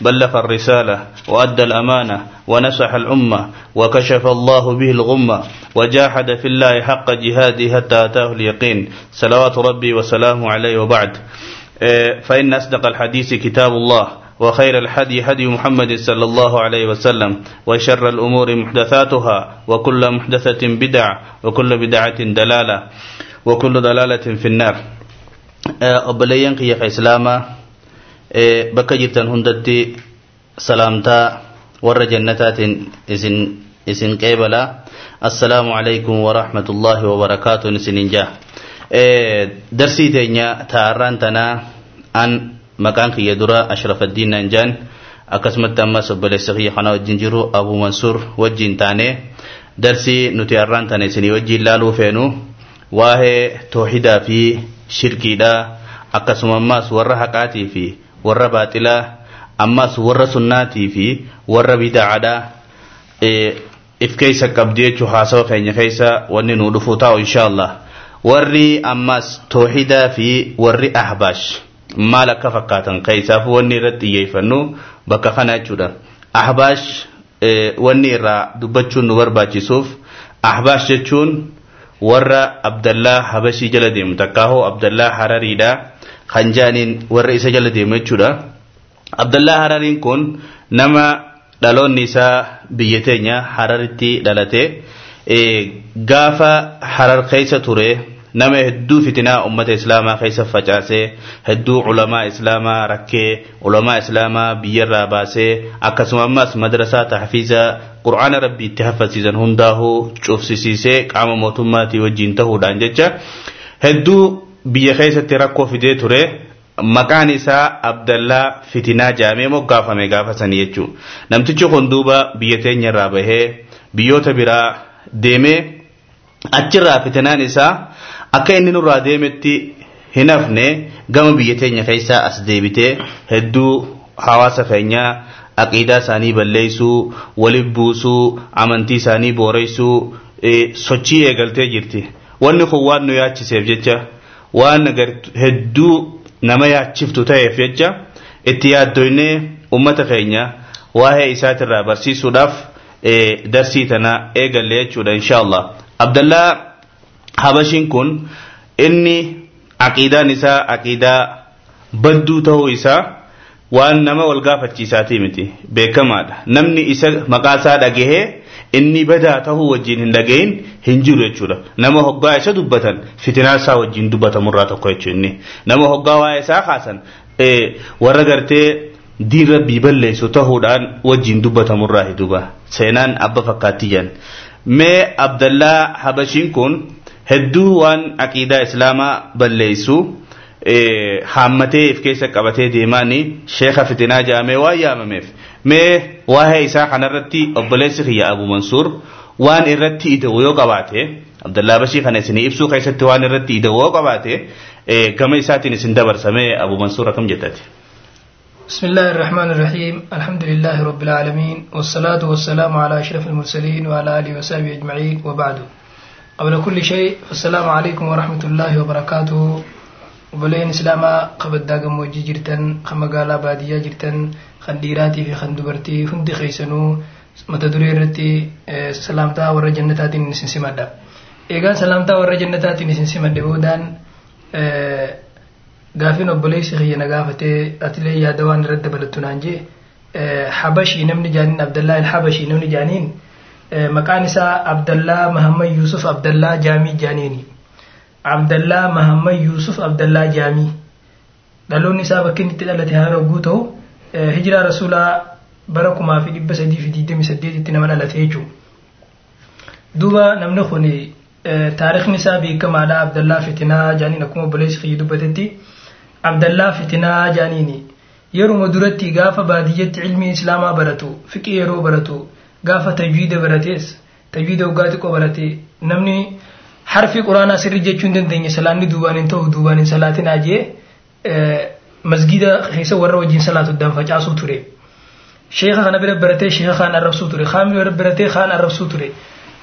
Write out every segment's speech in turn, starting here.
بلغ الرسالة وأدى الأمانة ونصح الأمة وكشف الله به الغمة وجاهد في الله حق جهاده حتى أتاه اليقين صلوات ربي وسلامه عليه وبعد فإن أصدق الحديث كتاب الله وخير الحدي هدي محمد صلى الله عليه وسلم وشر الأمور محدثاتها وكل محدثة بدع وكل بدعة دلالة وكل دلالة في النار أبليين قيق إسلاما بك جرتن هندتي سلامتا ور جنتات إذن إذن قيبلا السلام عليكم ورحمة الله وبركاته نسنين جاه درسي تينيا تاران تنا أن maqaan kiyya dura ashrafaddiin naan jaan akkasumatti ammas obboleessa kiyya kana wajjin jiru abu mansuur wajjin taane darsii nuti har'aan tane isinii wajjin laaluu feenu waa'ee toohidaa fi shirkiidha akkasuma ammas warra haqaatii fi warra baaxilaa ammas warra sunnaatii fi warra bidaacadha if keessa qabdi jechuu haasawa keenya keessa wanni nu dhufuu taa'u insha allah warri ammas toohidaa fi warri ahbaash maal akka fakkaatan keessaaf wanni irratti xiyyeeffannu bakka kana jechuudha. Ahbaash wanni irraa dubbachuun nu barbaachisuuf ahbaash jechuun warra Abdallaa Habashii jala deemu takkaahoo Abdallaa Harariidha kan jaaniin warra isa jala deemu jechuudha. Abdallaa Harariin kun nama dhaloonni isaa biyya teenya Hararitti dhalate gaafa Harar keessa ture nama hedduu fitinaa ummata islaamaa keessa facaasee hedduu ulamaa islaamaa rakkee ulamaa islaamaa biyyarraa baasee akkasuma ammas madrasaa tahfiiza qur'aana rabbii itti haffasiisan hundaahuu cufsisiisee qaama mootummaatii wajjin ta'uudhaan jecha hedduu biyya keessatti rakkoo fidee ture maqaan isaa abdallaa fitinaa jaamee moggaafame gaafa sanii jechuu namtichi kun duuba biyya teenyarraa bahee biyyoota biraa deemee achirraa fitinaan isaa akka inni nurraa deemetti hin hafne gama biyya teenya keessaa as deebitee hedduu hawaasa keenyaa aqiidaa isaanii balleessuu waliif buusuu amantii isaanii booreessuu sochii eegaltee jirti wanni kun waan nu yaachiseef jecha waan hedduu nama yaachiftu ta'eef jecha itti yaaddoynee ummata keenya waa'ee isaatirraa barsiisuudhaaf darsii tana eegalle jechuudha inshaallah. Abdallaa habashiin kun inni aqiidaan isaa aqiidaa badduu ta'uu isaa waan nama wal gaafachiisaatii miti. Beekamaadha. Namni isa maqaa isaa dhagahee inni badaa ta'uu wajjin hin dhagahin hin jiru jechuudha. Nama hoggaa isa dubbatan fitinaa isaa wajjin dubbatamurraa tokko jechuu inni. Nama hoggaa waa'ee isaa kaasan warra gartee diin rabbii balleessu ta'uudhaan wajjin dubbatamurraa hiduba seenaan abba fakkaattii jedhan mee abdallaa habashiin kun hedduu waan aqiidaa islaamaa balleessu haammatee if keessa qabatee deemaani sheeka fitinaa jaamee waan yaamameef mee waa'ee isaa kanarratti obboleessi kiyya abu mansuur waan irratti ida'u yoo qabaate abdallaa bashii kana isinii ibsuu keessatti waan irratti ida'u yoo qabaate gama isaatiin isin dabarsamee abu mansuur akkam jettati. بسم الله الرحمن الرحيم الحمد لله رب العالمين والصلاة والسلام على أشرف المرسلين وعلى آله وصحبه أجمعين وبعد قبل كل شيء السلام عليكم ورحمة الله وبركاته وبلين إسلاما قبل داقم وجي جرتن خمقالا بادية جرتن خنديراتي في خندبرتي هندي خيسنو mata duree irratti eh, salaamtaa warra jannataatiin isin simadha egaa salaamtaa warra jannataatiin isin simadhe boodaan eh, gaafin obboleessi kiyya na gaafatee atilee yaada waan irratti dabalattu naan jee eh, habashii namni jaaniin abdallaa ilhabashii namni jaaniin maqaan isaa abdallaa mahammad yusuf abdallaa jaamii jaaniini. Abdallaa mahammad yusuf abdallaa jaamii. Dhaloonni isaa bakki inni itti dhalate haa yogguu ta'u hijiraa rasuulaa bara kumaa fi dhibba sadii fi digdami saddeetitti nama dhalate jechuudha. duuba namni kun taarikhni isaa beekamaadha abdallaa fitinaa jaaniin akkuma obboleessi kiyya dubbatetti abdallaa fitinaa jaaniini yeruma duratti gaafa baadiyyatti ilmi islaamaa baratu fiqii yeroo baratu gaafa tajwiida baratees tajwiida waggaa xiqqoo barate namni harfi quraanaa sirri jechuu hin dandeenye salaanni duubaan hin ta'u duubaan hin salaatinaa jee masgida keessa warra wajjin salaatu addaan facaasuu ture. Bira baratee sheekha kaan arrabsuu ture. Kaan bira baratee kaan arrabsuu ture.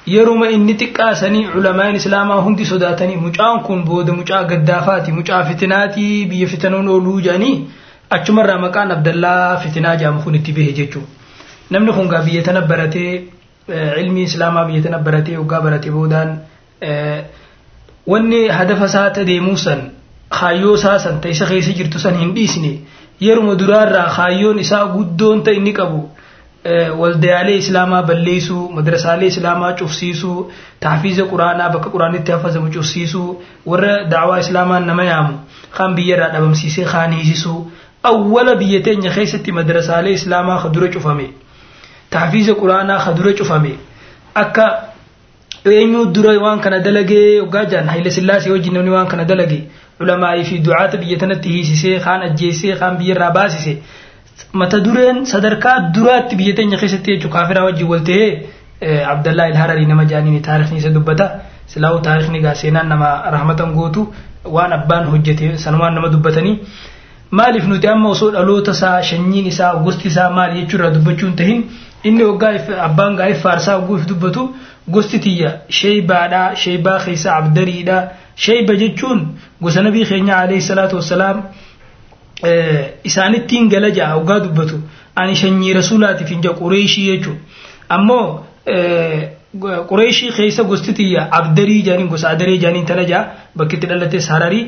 Yeruma inni xiqqaasanii culamaan islaamaa hundi sodaatanii mucaan kun booda mucaa gaddaafaati mucaa fitinaatii biyya fitanoon ooluu jedhanii achumarraa maqaan Abdallaa fitinaa jedhamu kun itti bahe jechuudha. Namni kun gaa biyya tana baratee ilmi islaamaa biyya tana baratee waggaa baratee boodaan wanni hadafa isaa ta deemuu san kaayyoo isaa san ta isa keessa jirtu san hin dhiisne yeruma duraarraa kaayyoon isaa guddoon ta inni qabu. Waldayaalee islaamaa balleessuu madrasaalee islaamaa cufsiisuu taafiiza quraanaa bakka quraanitti hafazamu cufsiisuu warra daawaa islaamaa nama yaamu kaan biyyarraa dhabamsiisee kaan hiisisuu awwala biyya teenya keessatti madrasaalee islaamaa ka dura cufame taafiiza quraanaa ka dura cufame. Akka eenyu dura waan kana dalagee yoggaa jaan haile sillaasee wajjin namni waan kana dalage ulamaa'ii fi du'aata biyya tanatti hiisisee kaan ajjeesee kaan biyyarraa baasise. Mata dureen sadarkaa duraatti biyya teenya keessatti jechuun kaafiraa wajjin wal ta'ee abdallaa ilhararii nama jaaniin taarikni isa dubbata. Silaa'uu taarikni gaa seenaan nama rahmatan gootu waan abbaan hojjete sanumaan nama dubbatanii. Maaliif nuti amma osoo dhaloota isaa shanyiin isaa gosti isaa maali jechuurraa dubbachuu hin tahin? Inni waggaa abbaan gaa'eef faarsaa ogguuf dubbatu gosti tiyya sheeybaadha sheeybaa keessa abdariidha sheeyba jechuun gosa nabii keenya alayhi salaatu wassalaam isaanittiin gala ja'a waggaa dubbatu ani shanyii rasuulaatiif hin jedhu qureeshii jechuun ammoo qureeshii keessa gosti tiyya abdarii jaaniin gosa adaree jaaniin tana ja'a bakki itti dhalates hararii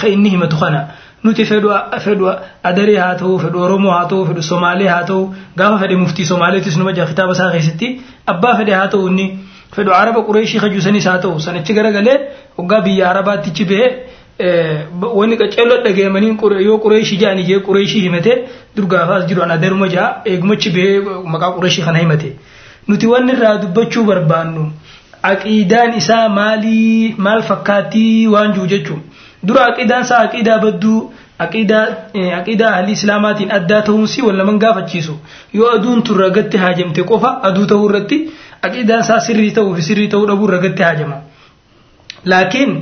ka inni himatu kana nuti fedhu adaree haa ta'u fedhu oromoo haa ta'u fedhu somaalee haa ta'u gaafa fedhe muftii somaaleetis numa jaa kitaaba isaa keessatti abbaa fedhe haa ta'u inni fedhu araba qureeshii kajuusanis haa ta'u sanichi garagalee waggaa biyya arabaattichi bahee wanni qaceelloo dhageemanii yoo qureeshii jedhanii jee qureeshii himate durgaafaas jiru ana daruma jaa eegumachi bahee maqaa qureeshii kana himate nuti wanni irraa dubbachuu barbaannu aqiidaan isaa maalii maal fakkaattii waan jiru jechuun dura aqiidaan isaa aqiidaa badduu aqiidaa aqiidaa ahli islaamaatiin addaa ta'uunsi wal naman gaafachiisu yoo aduun tun ragatti haajamte qofa aduu ta'uu irratti aqiidaan isaa sirrii ta'uu fi sirrii ta'uu dhabuu ragatti haajama laakiin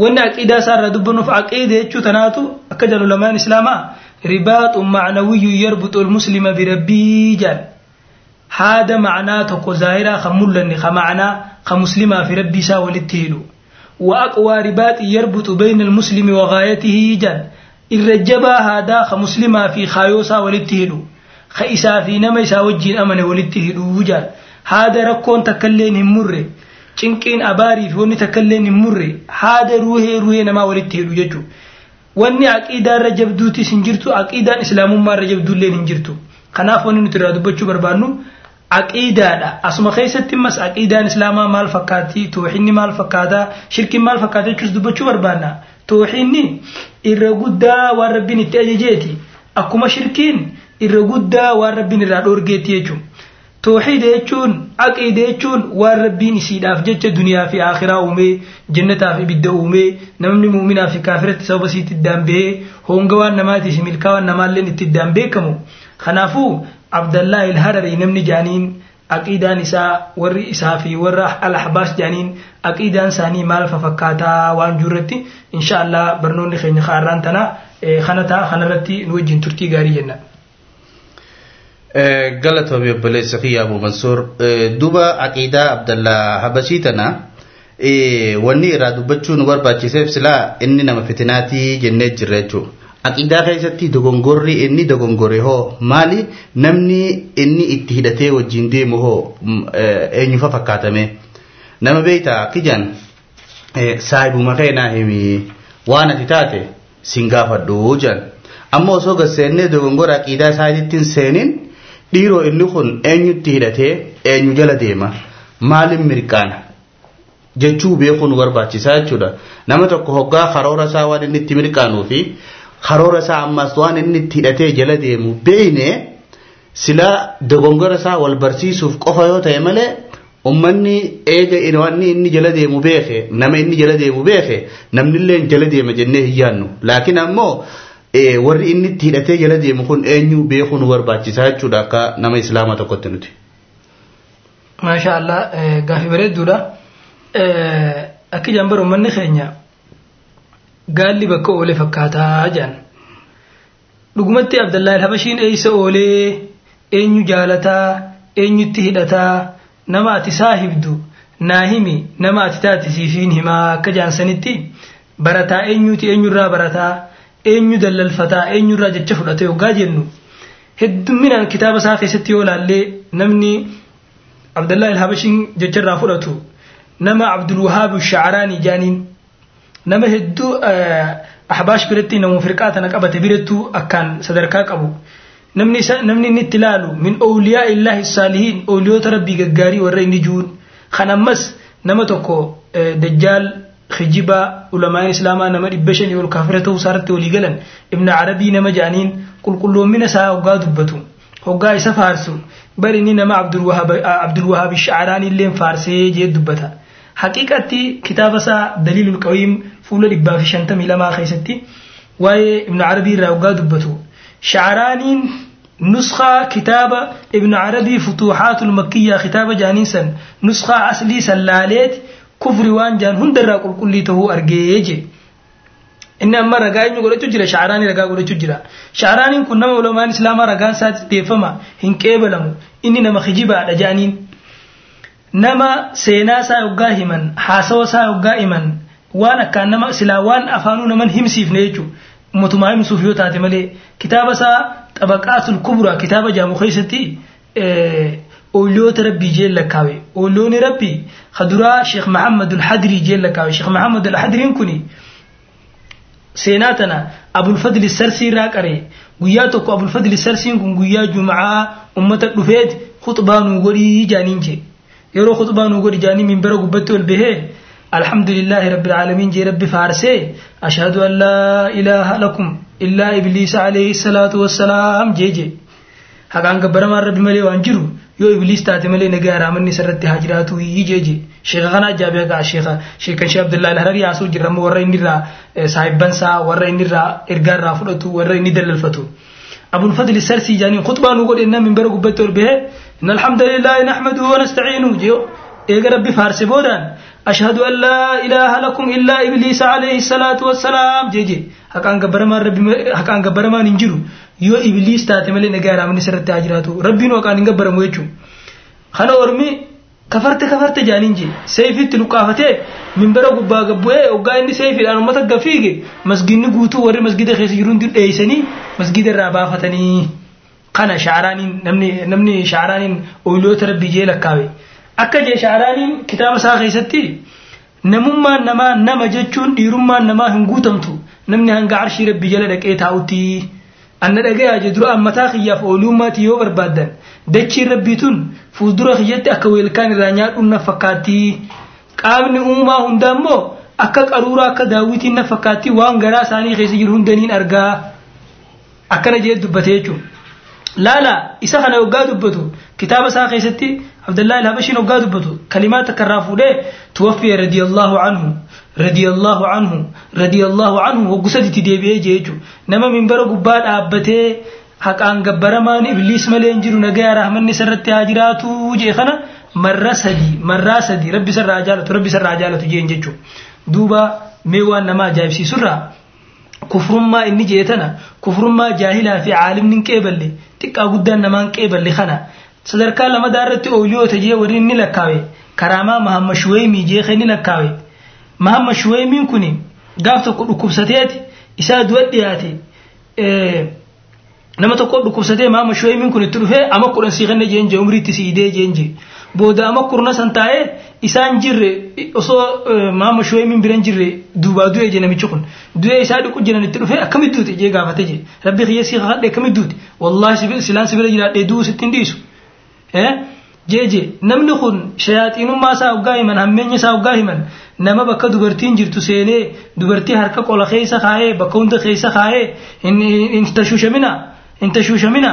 وان عقيده سار دبن في عقيده تشو تناتو اكجل لما الاسلام رباط معنوي يربط المسلم بربي جل هذا معنى تقو زائرة خمولا خمعنا خمسلما في ربي ساو للتيلو وأقوى رباط يربط بين المسلم وغايته جل الرجبا هذا خمسلما في خايو ساو للتيلو خيسا في نمي ساو الجين أمن وللتيلو جل هذا ركون تكلين مره cinqiin abaarii fi wanni takkaillee hin murre haada ruhee ruhee namaa walitti hidhu jechuudha. Wanni aqiidaa irra jabduutis hin jirtu aqiidaan islaamummaa irra jabduullee hin jirtu. Kanaaf wanni nuti irraa dubbachuu barbaannu aqiidaadha. Asuma keessatti immas aqiidaan islaamaa maal fakkaatti tooxinni maal fakkaataa shirkiin maal fakkaata jechuus dubbachuu barbaanna. Tooxinni irra guddaa waan rabbiin itti ajajeeti. Akkuma shirkiin irra guddaa waan rabbiin irraa dhoorgeetti jechuudha. tooxiida jechuun aqiida jechuun waan rabbiin isiidhaaf jecha duniyaa fi akhiraa uumee jannataaf ibidda uumee namni muuminaa fi kaafiratti sababa isiitti iddaan bahee honga waan namaatii fi milkaa waan namaalleen itti iddaan beekamu kanaafuu abdallaa ilhararii namni jaaniin aqiidaan isaa warri isaa fi warra al-ahbaas jaaniin aqiidaan isaanii maal fafakkaataa waan jirretti insha Allah barnoonni keenya kaarraan tanaa eh, kana ta'a kanarratti nu wajjin turtii gaarii jenna. جنة galatoomi obboleessa kiyya abu mansuur duba aqiidaa abdallaa habashii tana wanni irraa dubbachuu nu barbaachiseef silaa inni nama fitinaatii jennee jirra jechuudha. Aqiidaa keessatti dogongorri inni dogongore hoo maali namni inni itti hidhatee wajjin deemu hoo eenyufa fakkaatame nama beeyta kijaan saahibuma keenaa himi waan ati taate sin gaafadhu jedhan ammoo osoo gaseennee dogongora aqiidaa isaatiitti seenin dhiiroo inni kun eenyutti hidhatee eenyu jala deema? Maalin mirqaana? Jechuu beekuun barbaachisaa jechuudha. Nama tokko hoggaa karoora isaa waan inni itti mirqaanuu fi karoora isaa ammas waan inni itti hidhatee dogongora isaa wal barsiisuuf qofa yoo ta'e malee ummanni eega wanni inni jala deemu beeke nama inni jala deemu beeke namnillee jala deema jennee hin yaannu laakiin warri inni itti hidhatee jala deemu kun eenyu beekuu nu barbaachisaa jechuudha akka nama islaamaa tokkotti nuti. Maasha Allah gaafi bareedduudha. akka jaan bara uummanni keenya gaalli bakka oolee fakkaataa jedhan dhugumatti abdallaa habashiin eeysa oolee eenyu jaalataa eenyutti hidhataa nama ati saahibdu naa himi nama ati taate siifiin himaa akka jaansanitti barataa eenyuti eenyurraa barataa أين يدل الفتاة أين يراجع تفرده وقاعدينه هد من الكتاب ساق ستي ولا لي نمني عبد الله الهابشين جتر رافرده نما عبد الوهاب الشعراني جانين نما هد أحباش برتي نمو فرقات أنا كبت برتو أكان صدرك أبو نمني نمني نتلالو من أولياء الله الصالحين أولياء ربي جاري ورئي نجود خنمس نما تكو دجال kijibaa ulamaan islaamaa nama dhibba shanii ol kaafira ta'uu isaarratti walii galan. Ibna arabii nama ja'aniin qulqulloomina isaa hoggaa dubbatu hoggaa isa faarsu. Bari inni nama abdulwahaab shacaraanii illeen faarsee jee dubbata. Haqiiqatti kitaaba isaa daliilul qawiim fuula dhibbaa fi shantamii lamaa keessatti waa'ee ibnu arabii irraa hoggaa dubbatu. Shacaraaniin nuskaa kitaaba ibnu arabii futuuxaatul makkiyyaa kitaaba jaaniinsan nuskaa aslii san laaleet kufri waan jaan hundarraa qulqullii tahuu argee je inni amma ragaa eenyu godhachuu jira shacaraanii ragaa godhachuu jira. Shacaraaniin kun nama ulamaan islaamaa ragaan isaatti deeffama hin qeebalamu. Inni nama kijibaadha jaaniin nama seenaa isaa yoggaa himan haasawa isaa yoggaa himan waan akkaan nama silaa waan afaanuu naman himsiifne jechuu ummatumaa himsuuf yoo taate malee kitaaba isaa xabaqaatul kubra kitaaba jaamu keessatti أولوت ربي جيل لكاوي. أولوني ربي خدرا شيخ محمد الحدري جيل لكاوي. شيخ محمد الحدري كوني سيناتنا أبو الفضل السرسي راكري. قياتك أبو الفضل السرسي كن قيا جمعة أمتك دفيت خطبان وغري جانينجي. يرو خطبان وغري جاني من برق بتو البهي الحمد لله رب العالمين جي ربي فارسي. أشهد أن لا إله لكم إلا إبليس عليه الصلاة والسلام. جي جي. هكذا برمان ربي ملي وانجرو yoo ibliis taate malee nagaa raamanni isarratti haa jiraatu jee. Je sheeka kana ajaa'ibe gaa sheeka sheekan shee abdullahi alhararii haasuu jirra warra inni irraa saahibban isaa warra inni irraa ergaa irraa fudhatu warra inni dallalfatu. Abul fadli sarsii jaaniin khutbaa nuu godhe namni bara gubbatti ol bahee inna alhamdulillahi nahmaduhu wa nasta'iinu jee eega rabbi faarse boodaan an laa ilaaha lakum illaa ibliisa alayhi salaatu wassalaam. Jee je haqaan gabbaramaan rabbi haqaan gabbaramaan hin jiru yoo ibliis taate malee nagaa raamni sirratti haa jiraatu rabbiin haqaan hin gabbaramu jechuun. Kana ormi kafarte kafarte jaaniin je seefitti luqqaafatee minbara gubbaa gabbu'ee hoggaa inni seefiidhaan uummata gafiige masginni guutuu warri masgida keessa jiru hundi dheeysanii masgida irraa baafatanii. Kana shaaraaniin namni namni shaaraaniin ooyiloota rabbii jee lakkaawe. Akka jee shaaraaniin kitaaba isaa keessatti namummaan namaa nama jechuun dhiirummaan namaa hin guutamtu. Namni hanga arshii rabbii jala dhaqee taa'utti anna dhagayaa je dura ammataa kiyyaaf oolummaati yoo barbaaddan dachiin rabbii tun fuuldura kiyyatti akka weelkaan irraa nyaadhuun na fakkaatti qaamni uumaa hundaa immoo akka qaruuraa akka daawwitiin na fakkaatti waan garaa isaanii keessa jiru hundaniin argaa akkana jee dubbate jechuudha. laala isa kana hoggaa dubbatu كتاب ساقي ستي عبد الله الهبشي نقاد بتو كلمات كرافو ليه توفي رضي الله عنه رضي الله عنه رضي الله عنه وقصدي تديبيه جيجو نما من برا قبال أبته haqaan gabbaramaan ibliis malee hin jiru nagayaa rahmanni sarratti haa jiraatu jee kana marra sadi marraa sadi. Rabbi sarraa jaalatu rabbi sarraa jaalatu jeen jechuun. Duuba mee waan nama ajaa'ibsiisurraa kufrummaa inni jee tana kufrummaa jaahilaa fi caalimni hin qeeballe xiqqaa guddaan namaan qeeballe kana. Sadarkaa lamadaa irratti ooliyoota jee warri inni lakkaawe. Karaamaa mahamma shuweemii jee kan inni lakkaawe. Mahamma shuweemiin kun gaaf tokko dhukkubsateeti. Isaa du'a dhiyaate. Nama tokko dhukkubsatee mahamma shuweemiin kun itti dhufee ama kudhan sii kanne jeen jee umriitti sii idee jeen jee. Booda ama kurna san taa'ee isaan jirre osoo maama shuweemiin biran jirre duubaa du'e je namichi kun. Du'e isaa dhiqu jiran itti dhufe akkamit duute jee gaafate je rabbi kiyya sii kakadhe akkamit duute? Wallahi silaan sibira jiraadhee du'u sitti hin dhiisu jee je namni kun shayaaxiinummaa isaa hoggaa himan hammeenya isaa hoggaa himan nama bakka dubartiin jirtu seenee dubartii harka qola keessa kaa'ee bakka hunda keessa kaa'ee hin tashuushamina hin tashuushamina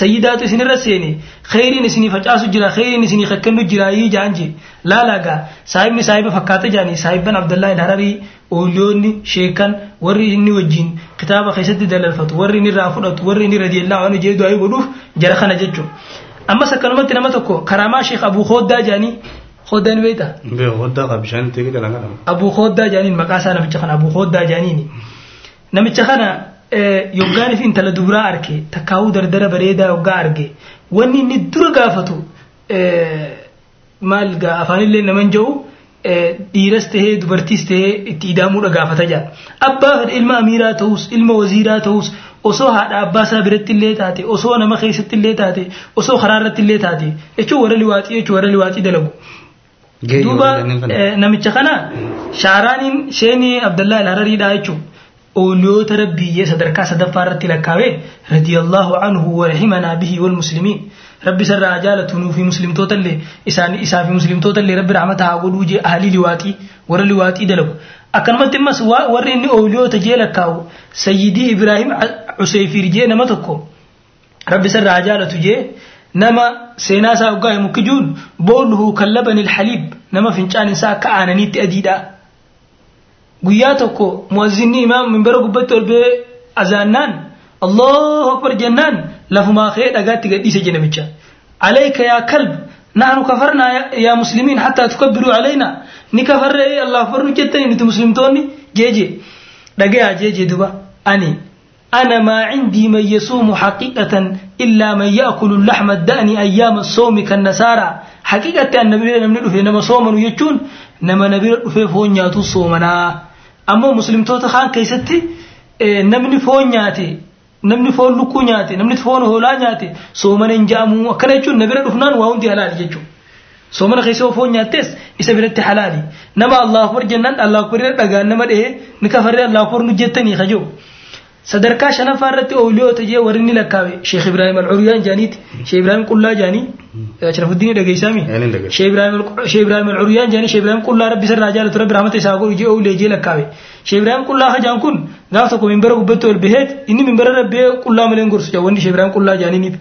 sayyidaatu isinirra seene kheyriin isinii facaasu jira kheyriin isinii kakkennu jira yii jaan je laalagaa saahibni saahiba fakkaata jaani saahibban abdallaa hararii ooliyoonni sheekan warri inni wajjin kitaaba keessatti dalalfatu warri inni irraa fudhatu warri inni radiyallaa waan jee jara kana jechuun ammas akkanumatti nama tokko karaamaa sheek abuu hooddaa jaanii Khooddaa ni beektaa? Bee hoddaa qaba bishaan itti eegale kan qabu. Abuu Khooddaa jaaniin maqaa isaa namicha kana Abuu Khooddaa jaaniini. Namicha kana yoggaaniif intala duraa arge takkaawuu dardara bareedaa yoggaa arge wanni inni dura gaafatu maal gaa afaanillee naman jedhu dhiiras tahee dubartiis tahee itti idaamuudha gaafata jaa abbaa ilma amiiraa ta'us ilma waziiraa ta'us osoo haadha abbaa isaa biratti illee taate osoo nama keessatti illee taate osoo karaa irratti illee taate jechuun warra liwaaxii jechuun warra liwaaxii dalagu. Duuba namicha kana shaaraaniin sheenii Abdallaa Al-Harariidhaa jechuun ooliyoota rabbiyyee sadarkaa sadaffaa irratti lakkaawee radiyallahu anhu wa rahimanaa bihi wal muslimiin. rabbi sarraa jaalatu nuufi muslimtootallee isaan isaafi muslimtootallee rabbi rahmata haa godhuu jee ahlii liwaaxii warra liwaaxii dalagu akkanumatti ammas warri inni ooliyoota jee lakkaa'u sayyidii ibraahim useyfiir jee nama tokko. Rabbi sarraa jaalatu jee nama seenaa isaa hoggaa himu kijuun booluhu kan labani ilhaliib nama fincaan isaa akka aananiitti adiidha. Guyyaa tokko muwazzinni imaam minbara gubbatti ol bee azaannaan allahu akbar jennaan lafumaa kee dhagaatti gadhiise je namicha. Alayka yaa kalb nahnu kafarnaa yaa muslimiin hattaa tukabbiruu alayna ni kafarre allah akbar nu jettani nuti muslimtoonni? Jeeje dhagayaa jeeje duba ani أنا ما عندي من يصوم حقيقة إلا من يأكل اللحم الدأن أيام الصوم كالنسارى حقيقة أن نبي نمني في نما صوم يجون نما نبي في فون ياتو صومنا أما مسلم توتا خان كيستي نمني فون ياتي namni foon lukkuu nyaate namni foon hoolaa nyaate soomana hin jaamu akkana jechuun na bira dhufnaan waa hundi halaali jechuudha. Soomana keessa foon nyaattes isa biratti halaali. Nama Allah akbar jennaan Allah akbar irra dhagaan nama dhahee ni kafarree Allah akbar nu jettanii kajoo. Sadarkaa shanaffaa irratti ooliyoota jee warri ni lakkaawe Sheekh Ibrahim Al-Uriyaan jaaniiti. Sheekh Ibrahim Qullaa jaanii. Ashrafuddin dhageessaami. Sheekh Ibrahim Al-Uriyaan jaanii Sheekh Ibrahim Qullaa rabbi sarraa jaalatu rabbi rahmata isaa godhu jee ooliyaa jee lakkaawe. Sheekh Ibrahim Qullaa hajaan kun gaaf tokko minbara gubbatti ol baheet inni minbara rabbee qullaa malee gorsu jaa wanni Sheekh Ibrahim Qullaa jaaniiniif.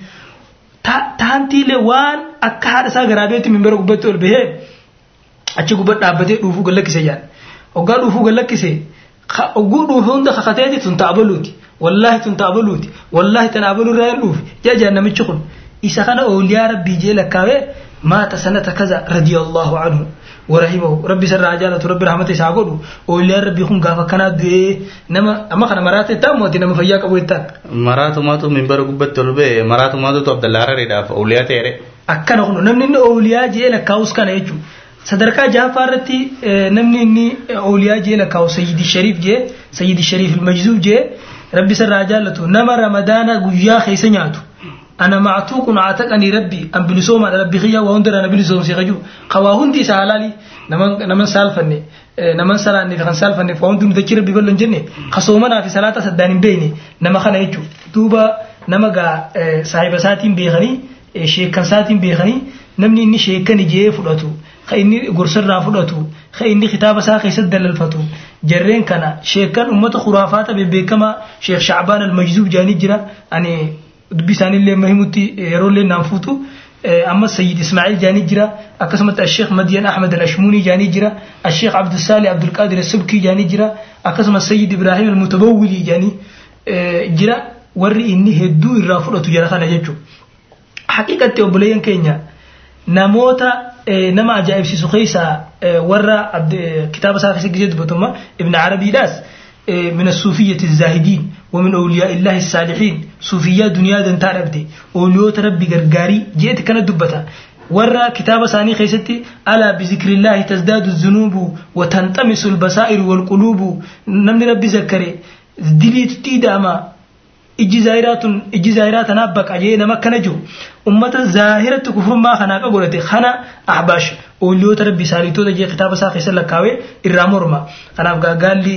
Taantiilee waan akka haadha isaa garaa beetti minbara gubbatti ol bahee achi gubbatti dhaabbatee dhuufuu gallakkise jaan. Hoggaa dhuufuu gallakkise ugu dhuufe hunda kakateeti tun taabaluuti wallahi tun taabaluuti wallahi tan aabalurraa hin dhuufe jajaa namichi kun isa kana ooliyaa rabbii jee lakkaawee maata sanata kaza radiyallahu anhu warahimahu rabbi sarraa jaalatu rabbi rahmata isaa godhu ooliyaan rabbii kun gaafa kanaa du'ee nama amma kana maraa ta'e taa'amu ati nama fayyaa qabu jettaan. Maraatumaatu minbara gubbatti ol ba'e maraatumaatu Abdallaa Hararidhaaf ooliyaa ta'e. Akkana kun namni inni ooliyaa jee lakkaa'us kana jechuudha. sadarkaa jahaafaa irratti e, namni inni awliyaa jee lakkaa'u sayyidi shariif jee sayyidi shariif majzuub jee rabbi isarraa jaallatu nama ramadaana guyyaa keessa nyaatu. Ana mactuuqun caataqanii rabbi an bilisoomaadha rabbi kiyya waa hundarraa na bilisoomsii qajiru qawaa hundi isa halaalii naman saalfanne e, naman salaanneef kan saalfanneef waa hundi nutachii rabbi ballo hin jenne ka fi salaata saddaan hin beekne nama kana jechuudha duuba nama gaa e, saahiba isaatiin beekanii sheekkan isaatiin beekanii namni inni sheekkan ijee fudhatu inni gorsanraa fudhatu ka inni kitaaba isaa keessatti dalalfatu jarreen kana sheekan ummata khuraafaata bebbeekamaa sheekh shacbaan almajzuub jaanii jira ani dubbi isaaniillee mahimutti yeroollee naan fuutu amma sayyid ismaaciil jaanii jira akkasumatti asheekh madyan ahmed alashmuunii jaanii jira asheekh abdusaali abdulqaadir subkii jaanii jira akkasumas sayyid ibraahim almutabawwilii jaanii jira warri inni hedduu irraa fudhatu jara kana jechuudha. Haqiiqatti obboleeyyan keenya namoota nama ajaa'ibsiisu keessaa warra kitaaba isaa keessatti dubbatuma ibn arabiidhaas من الصوفية الزاهدين ومن أولياء الله الصالحين صوفية دنيا دنتا ربدي أولياء ربي غرغاري جئت كانت دبتا ورا كتاب ثاني خيستي ألا بذكر الله تزداد الذنوب وتنطمس البصائر والقلوب نمني ربي ذكري دليت تيداما ijji zaahiraatun ijji zaahiraa tanaaf baqa jee nama akkana jiru ummata zaahiratti kufrummaa kanaa qa godhate kana ahbaash ooliyoota rabbi saalitoota jee kitaaba isaa keessa lakkaawee irraa morma kanaaf gaagaalli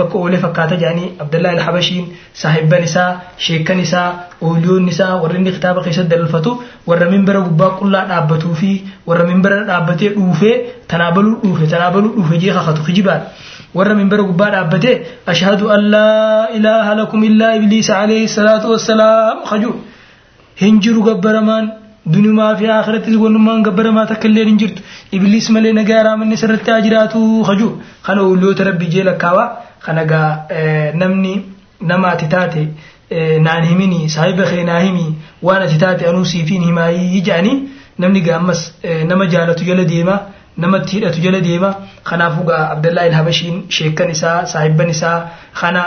bakka oolee fakkaata jedhanii abdallaa alhabashiin saahibban isaa sheekkan isaa ooliyoonni isaa warri inni kitaaba keessatti dalfatu warra minbara gubbaa qullaa dhaabbatuu fi warra minbara dhaabbatee dhuufee tanaabaluu dhuufe tanaabaluu dhuufe jee kakatu kijibaadha. Warra minbara gubbaa dhaabbate ashhadu an laa ilaaha lakum illaa ibliisa alayhi salaatu wassalaam. Kaju hin jiru gabbaramaan dunumaa fi akhirattis wannummaan gabbaramaa takka illee hin jirtu. Ibliis malee nagaa raamanni sirratti haa jiraatu. Kaju kana ooliyoota rabbi jee lakkaawaa kana gaa namni nama ati taate naan himini saahiba kee naa himi waan ati taate anuu siifiin himaayii jedhanii namni gaa ammas nama jaalatu jala deemaa namatti hidhatu jala deema. Kanaafuu gaa abdallaa habashiin sheekkan isaa saahibban isaa kana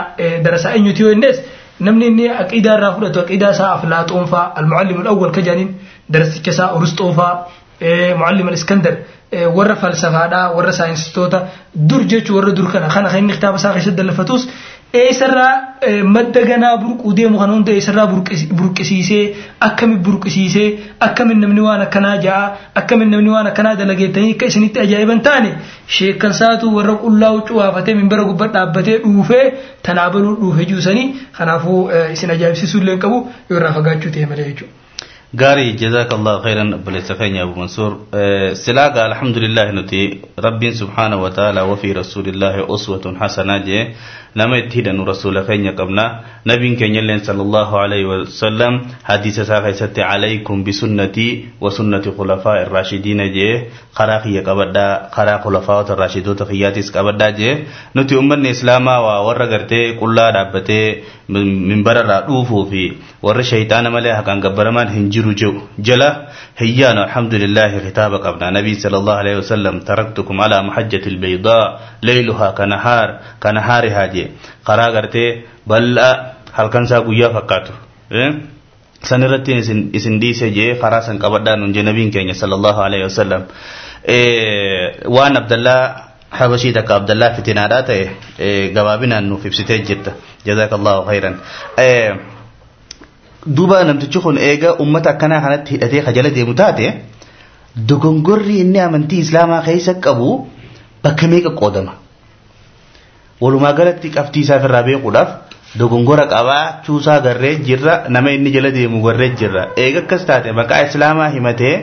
darasaa eenyuti yoo innes namni inni aqiidaa irraa fudhatu aqiidaa isaa aflaaxoon faa almuallim alawwal ka jaaniin darasicha isaa urusxoo faa muallim al-iskandar warra falsafaadhaa warra saayinsistoota dur jechuu warra dur kana kana kan inni kitaaba isaa keessatti dallafatus eessarraa madda ganaa burquu deemu kan hunda eessarraa burqisiisee akkami burqisiisee akkami namni waan akkanaa ja'a akkami namni waan akkanaa dalageettanii akka isinitti ajaa'iban taane sheekkan saatu warra qullaa huccuu waafatee minbara gubbaa dhaabbatee dhuufee tanaabaluu dhuufe juusanii kanaafuu isin ajaa'ibsiisuu illee qabu yoo irraa fagaachuu ta'e malee jechuudha. جاري جزاك الله خيرا. بلسفين يا أبو منصور. آه، سلاقة الحمد لله نتي. رب سبحانه وتعالى وفي رسول الله أسوة حسنة جي. لما يتهد أن رسول خيرا قبنا. نبي كنيل صلى الله عليه وسلم. حديث ساقي ست عليكم بسنتي وسنة خلفاء الراشدين جي. خراقية قبدا خراق خلفاء الراشدو تخياتي قبدا جي. نتي أمان إسلاما وورغرتي كلا رابطي منبر رأوفو في ورشيطان ملي قبرمان هنجو جرجو جلا هيانا الحمد لله خطابك ابن نبي صلى الله عليه وسلم تركتكم على محجة البيضاء ليلها كنهار كنهار هاجي قرا غرتي بل هل كان ساقو يا فقاتو إيه؟ سن رتين إسن دي سي جي قرا سن قبدا نون جنبين كينيا صلى الله عليه وسلم. إيه، وان عبد الله حبشي تك عبد الله فتناداته غبابنا إيه، نوفي بسيتجت جزاك الله خيرا. Duuba namtichi kun eega ummata akkanaa kanatti hidhatee kajala deemu taate dogongorri inni amantii islaamaa keessa qabu bakka meeqa qoodama walumaa galatti qabxii isaa irraa beekuudhaaf dogongora qabaachuusaa garree jirra nama inni jala deemu garree jirra eega akkas taate maqaa islaamaa himatee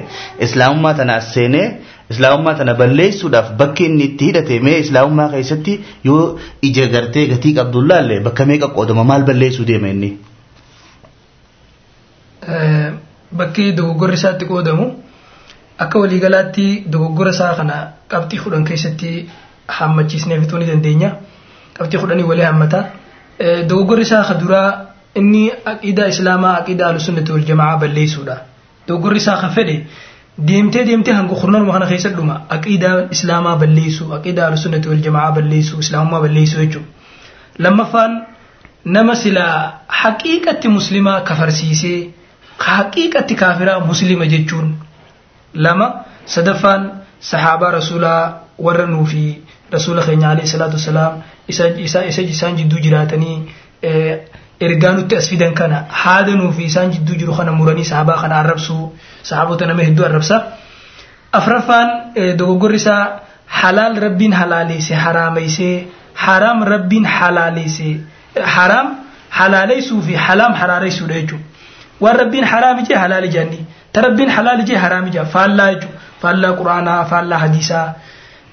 islaamummaa tana seenee islaamummaa tana balleessuudhaaf bakki inni itti hidhate mee islaamummaa keessatti yoo ija gartee gatii qabdullaallee bakka meeqa qoodama maal balleessuu deema inni. Bakki dogoggorri isaatti qoodamu akka waliigalaatti dogoggora isaa kana qabxii kudhan keessatti hammachiisnee fixuu ni dandeenya. Qabxii kudhanii walii hammata. Dogoggorri isaa ka duraa inni aqiidaa islaamaa aqiidaa alusunnati wal jamaa balleessuudha. Dogoggorri isaa ka fedhe deemtee deemtee hanga kurnanuma kana keessa dhuma aqiidaa islaamaa balleessu aqiidaa alusunnati wal jamaa balleessu islaamummaa balleessu jechuudha. Lammaffaan nama silaa haqiiqatti muslimaa kafarsiisee haqiiqatti kaafiraa muslima jechuun lama sadaffaan sahaabaa rasuulaa warra nuufi rasuula keenya alayhi salaatu wasalaam isa isaan jidduu jiraatanii ergaa nutti as fidan kana haada nuufi isaan jidduu jiru kana muranii sahaabaa kana arrabsuu sahaabota nama hedduu arrabsa. Afraffaan dogoggorri isaa halaal rabbiin halaaleesse haraameysee haraam rabbiin halaaleesse haraam halaaleessuu fi halaam haraareessuudha jechuudha waan rabbiin haraam ijee halaal ijaanni? Ta rabbiin halaal ijee haraam ijaa faallaa jechuudha faallaa quraanaa faallaa hadiisaa.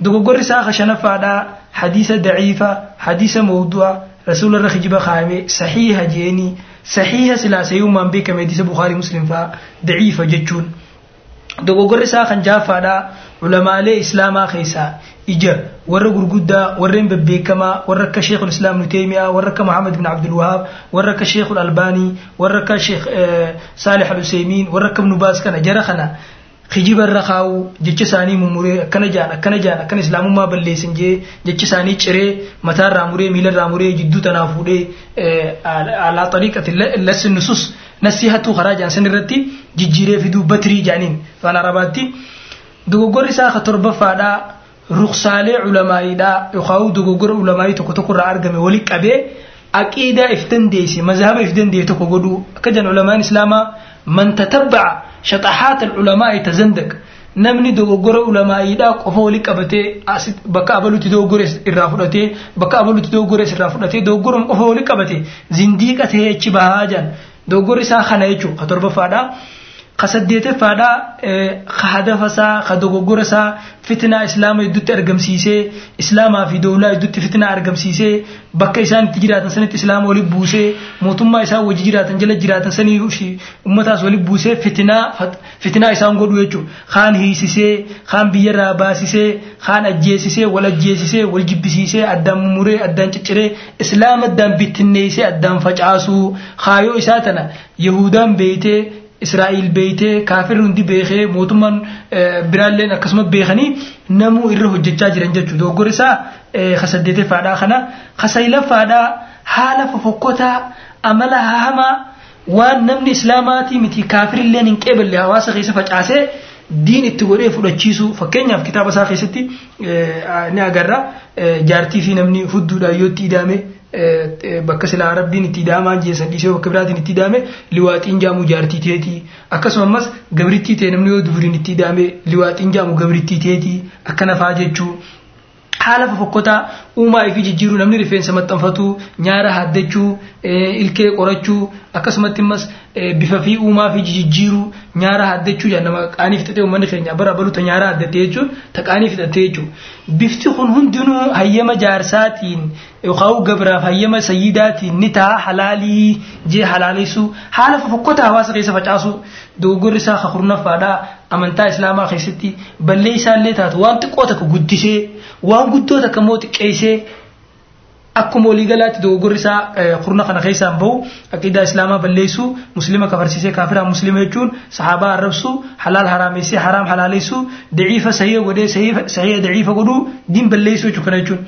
Dogoggorri isaa kashanaffaadhaa hadiisa daciifa hadiisa mawdu'a rasuula irra kijiba kaayame saxiiha jeeni saxiiha silaasayummaan beekame hadiisa bukaarii muslim faa daciifa jechuun. Dogoggorri isaa kan jaaffaadhaa ulamaalee islaamaa keessaa ija warra gurguddaa warreen bebbeekamaa warra akka sheekul islaam nu teemiyaa warra akka muhammad bin abdul wahaab warra akka sheekul albaanii warra akka sheek saalih al useymiin warra akka ibnu baas kana jara kana kijiba irra kaa'u jecha isaanii mummuree akkana jaan akkana jaan akkana islaamummaa balleessin jee jecha isaanii ciree mataarraa muree miilarraa muree jidduu tanaa fuudhee alaa xariiqati lassi nusus nasiihatuu karaa jaan san irratti jijjiiree fiduu batrii jaaniin. Afaan arabaatti dogoggorri isaa ka torbaffaadhaa ruksaalee ulamaa'iidhaa yookaan dogoggora ulamaa'ii tokko tokko irraa argame wali qabee aqiidaa if dandeesse mazhaba if dandee tokko godhuu akka jan ulamaan islaamaa man tatabba'a shaxahaat ulamaa'i tazandaq namni dogoggora ulamaa'iidhaa qofa wali qabatee bakka abalutti dogoggores irraa fudhatee bakka abalutti dogoggores irraa fudhatee dogoggoruma qofa wali qabate zindiiqa ta'ee achi bahaa jan dogoggorri isaa kana jechuudha ka torbaffaadhaa. Ka saddeeteffaadhaa ka hadafasaa ka dogoggorasaa fitnaa islaama iddutti argamsiisee islaamaa fi dowlaa iddutti fitnaa argamsiisee bakka isaan itti jiraatan sanitti islaama wali buusee mootummaa isaan wajji jiraatan jala jiraatan sanii ummataas wali buusee fitnaa isaan godhu jechuudha. Kaan hiisisee kaan biyyarraa baasisee kaan ajjeesisee wal ajjeesisee wal jibbisiisee addaan mummuree addaan cicciree islaama addaan bittinneessee addaan facaasuu kaayoo isaa tana yahudaan beeytee Israa'il beeytee kaafirri hundi beekee mootummaan biraalleen akkasuma beekanii namuu irra hojjechaa jiran jechuudha. Dogoggorri isaa kasaddeeteffaadhaa kana kasayilaffaadhaa haala fofokkotaa amala hamaa waan namni islaamaatii miti kaafirilleen hin qeeballe hawaasa keessa facaasee diin itti godhee fudhachiisu fakkeenyaaf kitaaba isaa keessatti ni agarra jaartii fi namni hudduudhaan yoo itti ida'ame bakka silaa rabbiin itti ida'amaa jeessan dhiisee bakka biraatiin itti ida'ame liwaaxiin jaamu jaartii teetii akkasumas gabrittii ta'e namni yoo duburiin itti ida'ame liwaaxiin jaamu gabrittii teetii akkana fa'aa jechuu haala fofokkotaa uumaa fi jijjiiruu namni rifeensa maxxanfatu nyaara haaddachuu ilkee qorachuu akkasumatti immas bifa fi uumaa fi jijjiiruu nyaara haaddachuu jedha nama qaanii fixatee uummanni keenya bara baluuta nyaara haaddatee jechuun ta qaanii fixatee jechuun. Bifti kun hundinuu hayyama jaarsaatiin yookaan gabraaf hayyama sayyidaatiin ni ta'a halaalii jee halaaleessuu. Haala fofokkotaa hawaasa keessa facaasu dogoggorri isaa kakurnaffaadhaa amantaa islaamaa keessatti ballee isaallee taatu. Waan xiqqoo takka guddisee waan guddoo takka immoo xiqqeessee akkuma waliigalaatti dogoggorri isaa kurna kana keessaan bahu aqiidaa islaamaa balleessuu muslima kafarsiisee kaafiraa muslima jechuun sahaabaa arrabsuu halaal haraamessee haraam halaaleessuu daciifa sahiha godhee sahiha daciifa godhuu diin balleessuu jechuun kana jechuun.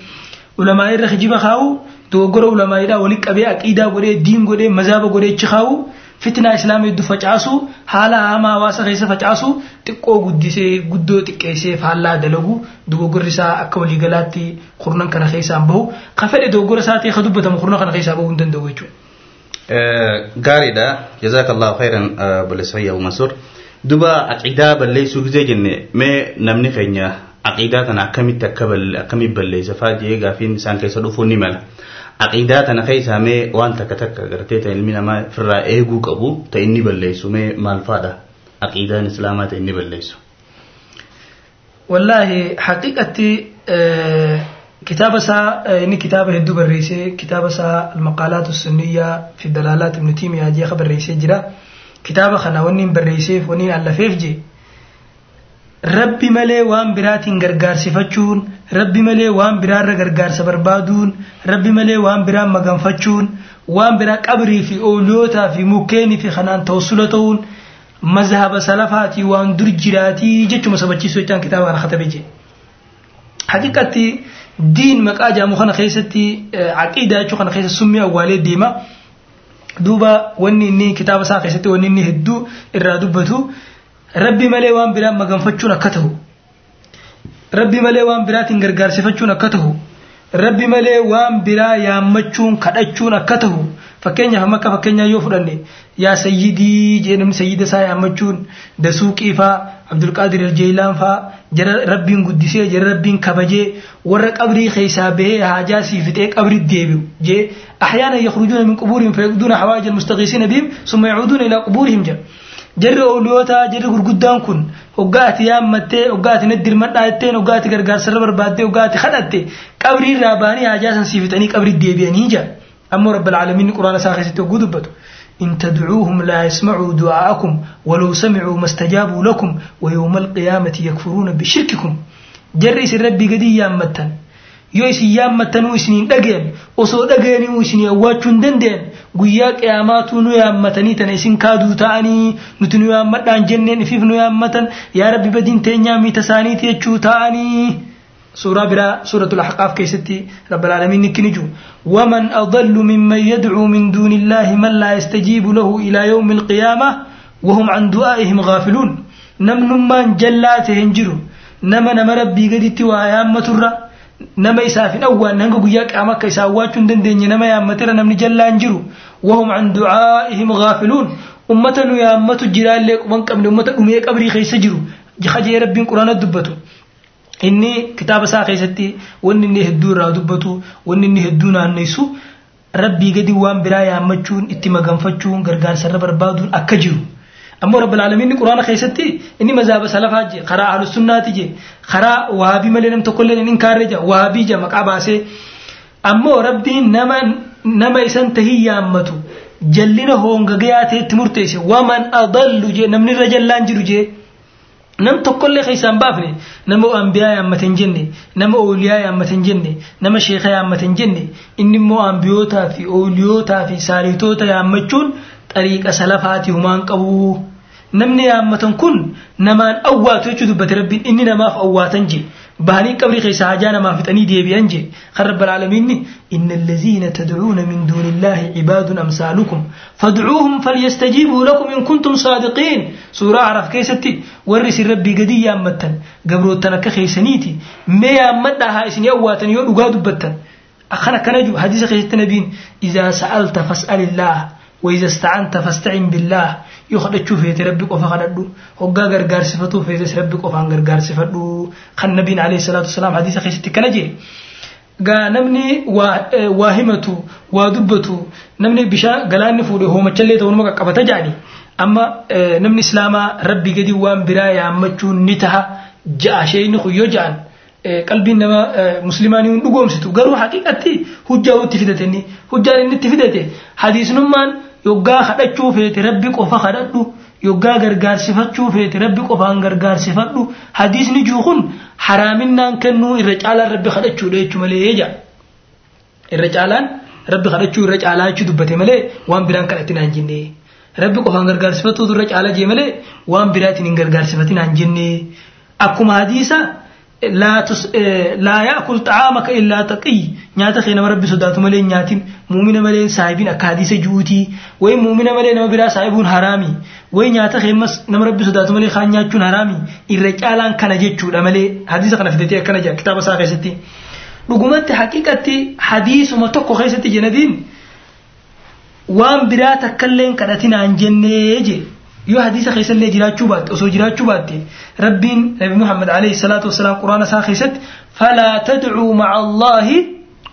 Ulamaa irra hijiba kaa'uu dogoggora ulamaa'idhaa walitti qabee aqiidaa godhee diin godhee mazaaba godhee ichi kaa'uu fitnaa islaamii hedduu facaasu haala hamaa hawaasa keessa facaasu xiqqoo guddisee guddoo xiqqeessee faallaa dalagu dogoggorri isaa akka waliigalaatti kurnan kana keessaan bahu ka fedhe dogoggora isaa ta'e ka dubbatamu kurnan kana keessaa bahuu hin danda'u jechuudha. Gaariidha jazaakallahu khairan balleessayyaa Mansuur duba aqiidaa balleessuu gisee jenne mee namni keenya aqiidaa kana akkamitti akkamitti balleessa fa'aa jee gaafiin isaan keessa dhufuun ni mala. Aqiidaa tana keessaa mee waan takka gartee ta ilmi namaa firraa eeguu qabu ta inni balleessu mee maal aqiidaan islaamaa ta inni balleessu. Wallaahi haqiqatti kitaaba isaa inni kitaaba hedduu barreessee kitaaba isaa almaqaalaatu sunniyyaa fi dalaalaat ibnu tiimiyaa jeeqa barreessee jira kitaaba kana wanni hin barreesseef allafeef jee rabbi malee waan biraatiin gargaarsifachuun rabbi malee waan biraarra gargaarsa barbaaduun rabbi malee waan biraan maganfachuun waan biraa qabrii fi ooliyootaa fi mukkeenii fi kanaan tawassula ta'uun mazhaba salafaatii waan dur jiraatii jechuma sabachiisuu jechaan kitaaba kana katabe jee. Haqiqatti diin maqaa jaamu kana keessatti aqiidaa jechuu kana keessa summii awwaalee deema. Duuba wanni inni kitaaba isaa keessatti wanni inni hedduu irraa dubbatu rabbi malee waan biraan maganfachuun akka ta'u rabbi malee waan biraatiin gargaarsifachuun akka ta'u rabbi malee waan biraa yaammachuun kadhachuun akka ta'u fakkeenyaaf amma akka fakkeenyaa yoo fudhanne yaa sayyidii jee namni sayyida isaa yaammachuun dasuuqii faa abdulqaadir aljeelaan faa jara rabbiin guddisee jara rabbiin kabajee warra qabrii keessaa bahee haajaa sii fixee qabri deebi'u jee ahyaana yakhrujuuna min qubuurihim fayaquduuna hawaaja almustaqiisiina bihim summa yacuuduuna ilaa qubuurihim jedha jarri ooliyootaa jarri gurguddaan kun hoggaa ati yaammattee hoggaa ati naddirmadhaa jetteen hoggaa ati gargaarsarra barbaaddee hoggaa ati kadhatte qabrii irraa baanii haajaa san sii fixanii qabri deebi'anii jira ammoo rabbil caalamiin quraana isaa keessatti hogguu dubbatu إن تدعوهم لا يسمعوا دعاءكم ولو سمعوا ما استجابوا لكم ويوم القيامة يكفرون بشرككم جرئس ربي قدي يامتن yoo isin yaammattanuu isiniin dhageen osoo dhageenii isin awwaachuun danda'an guyyaa qiyaamaatu nu yaammatanii tana isin kaaduu ta'anii nuti nu yaammadhaan jenneen ifiif nu yaammatan yaa rabbi badiin teenyaa miita isaaniiti jechuu ta'anii سورة برا سورة الأحقاف كيستي رب العالمين نكنجو ومن أضل ممن يدعو من دون الله من لا يستجيب له إلى يوم القيامة وهم عن دعائهم غافلون نم نمان جلاته هنجرو نم نم ربي قد اتوا يا nama isaaf hin awwaan hanga guyyaa qaama akka isaa awwaachuu hin dandeenye nama yaammatira namni jallaan jiru wahum can du'aa'ihim gaafiluun. Ummata nu yaammatu jiraallee quban qabne ummata dhumee qabrii keessa jiru jahajee rabbiin quraana dubbatu. Inni kitaaba isaa keessatti wanni inni hedduu irraa dubbatu wanni inni hedduu naanneessu rabbii gadi waan biraa yaammachuun itti maganfachuun gargaarsarra barbaaduun akka jiru ammoo rabbil aalamiin quraana keessatti inni mazaaba salafaa je karaa ahlus sunnaati je karaa waabii malee nam tokkollee hin inkaarre je waabii je maqaa baasee ammoo rabbiin nama nama isan tahii yaammatu jallina hoongagayaa ta'etti murteesse waman adallu je namni irra jallaan jiru je nam tokkollee keessaan baafne nama ambiyaa yaammatan jenne nama ooliyaa yaammatan jenne nama sheekaa yaammatan jenne inni immoo ambiyootaa fi ooliyootaa fi saalitoota yaammachuun xariiqa salafaati humaan qabu namni yaammatan kun namaan awwaatu jechuu dubbate rabbiin inni namaaf awwaatan je bahanii qabrii keessa hajaa namaa fixanii deebi'an je kan rabbal aalamiinni inna allaziina tadcuuna min duuni illaahi cibaadun amsaalukum fadcuuhum falyastajiibuu lakum in kuntum saadiqiin suuraa araf keessatti warri isin rabbii gadii yaammattan gabroottan akka keessaniiti mee yaammadhaa haa isinii awwaatan yoo dhugaa dubbattan akkan akkana jiru hadiisa keessatti nabiin idaa وإذا استعنت فاستعن بالله يخدچو فيت ربي قفا خددو هوغا غرغار صفاتو فيت ربي قفا غرغار صفاتو خن نبي عليه الصلاه والسلام حديث خيستي كنجي غا نمني واهمتو ودبتو نمني بشا غلاني فودي هو مچلي تو نمك قبتا جاني اما نمني اسلاما ربي غدي وان برا يا مچو نتها جاء شيء خيو جان qalbiin nama muslimaanii hin dhugoomsitu garuu haqiqatti hujjaa itti fidatanii hujjaan inni itti fidate hadiisnummaan yoggaa kadhachuu feete rabbi qofa kadhadhu. Yoggaa gargaarsifachuu feete rabbi qofaan gargaarsifadhu hadiisni jiru kun haraaminaan kennuu irra caalaan rabbi kadhachuudha jechuu malee jaa irra caalaan rabbi kadhachuu irra caalaa jechuu dubbate malee waan biraan kadhatin aan jenne rabbi qofaan gargaarsifatuutu irra caalaa jee malee waan biraatiin hin gargaarsifatin aan jenne akkuma hadiisa laa yaakul xaamaka illaa taqiy nyaata kee nama rabbi sodaatu malee nyaatin muumina malee saahibiin akka hadiisa ju'utii way muumina malee nama biraa saahibuun haraami way nyaata kee nama rabbi sodaatu malee kaan nyaachuun haraami irra caalaan kana jechuudha malee hadiisa kana fidatee akkana jedha kitaaba isaa keessatti dhugumatti haqiiqatti hadiisuma tokko keessatti jenadiin waan biraa takka kadhatinaan jennee jedhe يو حديث خيس اللي جرا تشوبات أو سجرا تشوبات. ربي محمد عليه الصلاة والسلام قرآن ساخيست فلا تدعوا مع الله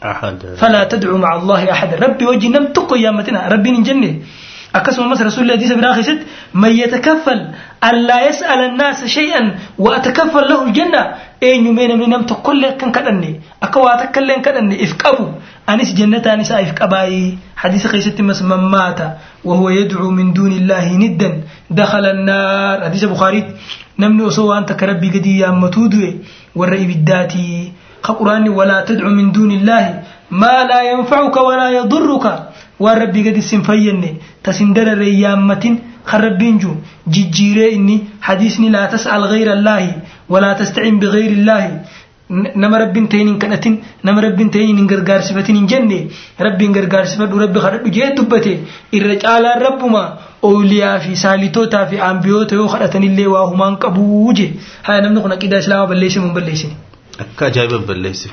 أحد. فلا تدعو مع الله أحد. ربي وجه نم تقو ربين الجنه ربي نجنة رسول الله حديث براخيست من يتكفل ألا يسأل الناس شيئا وأتكفل له الجنة eenyumee namni namta kollee kan kadhanne akka waa takkallee kadhanne if qabu anis jannataan isaa if qabaayee hadiisa keessatti masman maata wahuwa yadcuu min duuni niddan dakhala hadiisa bukaariitti namni osoo waan takka rabbii gadi yaammatuu du'e warra ibiddaatii ka quraanni walaa tadcu min duuni maa laa yanfacuka walaa yadurruka. Waan rabbii gadi sin fayyanne tasin dararee yaammatin kan rabbiin jiru jijjiiree inni hadiisni laa tas'al gayra allaahi ولا تستعين بغير الله nama rabbiin ta'in hin kadhatin nama rabbiin ta'in hin gargaarsifatin hin jenne rabbiin gargaarsifadhu rabbi kadhadhu jee dubbate irra caalaan rabbuma ooliyaa fi saalitotaa fi ambiyoota yoo kadhatanillee waa humaan qabuu je haa namni kun aqidaa islaamaa balleesse mun balleessine. Akka ajaa'iba balleesse.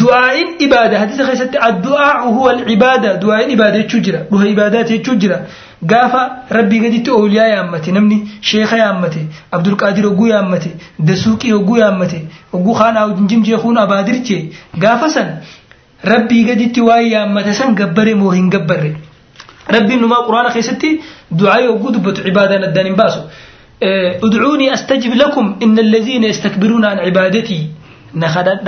Du'aa'iin ibaada hadiisa keessatti addu'aa huwa ibaada du'aa'iin ibaada jechuu jira dhuha ibaadaati jechuu jira قافا ربي قدت أولياء يامتي نمني شيخ يامتي عبد القادر وقو يامتي دسوقي وقو يامتي وقو خان أو جنجم جيخون أبادر جي قافا سن ربي قدت واي يامتي سن قبري مو هنقبري ربي نما قرآن خيستي دعاء وقو دبت عبادنا الدانين باسو ادعوني أستجب لكم إن الذين يستكبرون عن عبادتي نخدد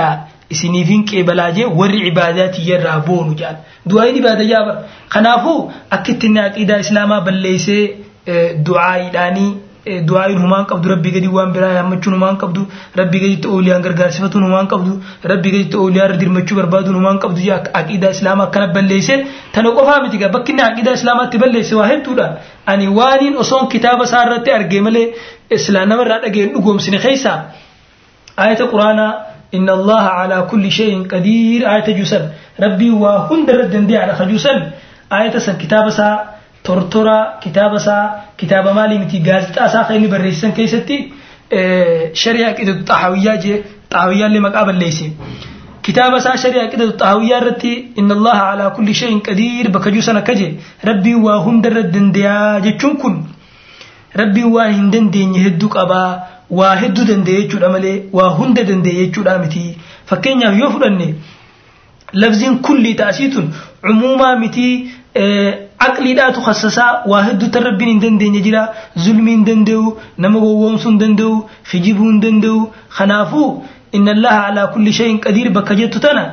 isiniifin qeebalaa jee warri cibaadaatii irraa boonu jedhan du'aa'iin ibaada jaaba. Kanaafuu akkitti inni aqiidaa islaamaa balleessee du'aa'iidhaanii du'aa'iin humaan qabdu rabbii gadi waan biraa yaammachuun humaan qabdu rabbii gaditti ooliyaan gargaarsifatuun humaan qabdu rabbii gaditti ooliyaa irra dirmachuu barbaaduun humaan qabdu aqiidaa islaamaa akkana balleessee tana qofaa miti gaa bakki inni aqiidaa islaamaatti balleesse waa hedduudha ani waaniin osoon kitaaba isaa irratti argee malee islaa namarraa dhageen dhugoomsine keessaa ayata quraanaa إن الله على كل شيء قدير. آية جوسن ربي وهند ردن دي على خجوسن آية سن كتاب سا تورتورا كتاب سا كتاب مالي متي غازتا سا خيني بريسن كيستي. آه شريعة كده طحاوية جي طحاوية اللي مقابل ليسي. كتاب سا شريعة كده طحاوية رتي. إن الله على كل شيء قدير. بكجوسن كجي. ربي وهند ردن دي كن ربي وهندن دي يهدوك أبا. وهدو دندي يجود أملي وهند دندي يجود أمتي فكين يفرني لفظين كل تأسيتون عموما متي عقلي لا تخصصا واحد تربين دن دن يجرا ظلمين دن دو نمغو ومسون دن خنافو إن الله على كل شيء قدير بكجتو تنا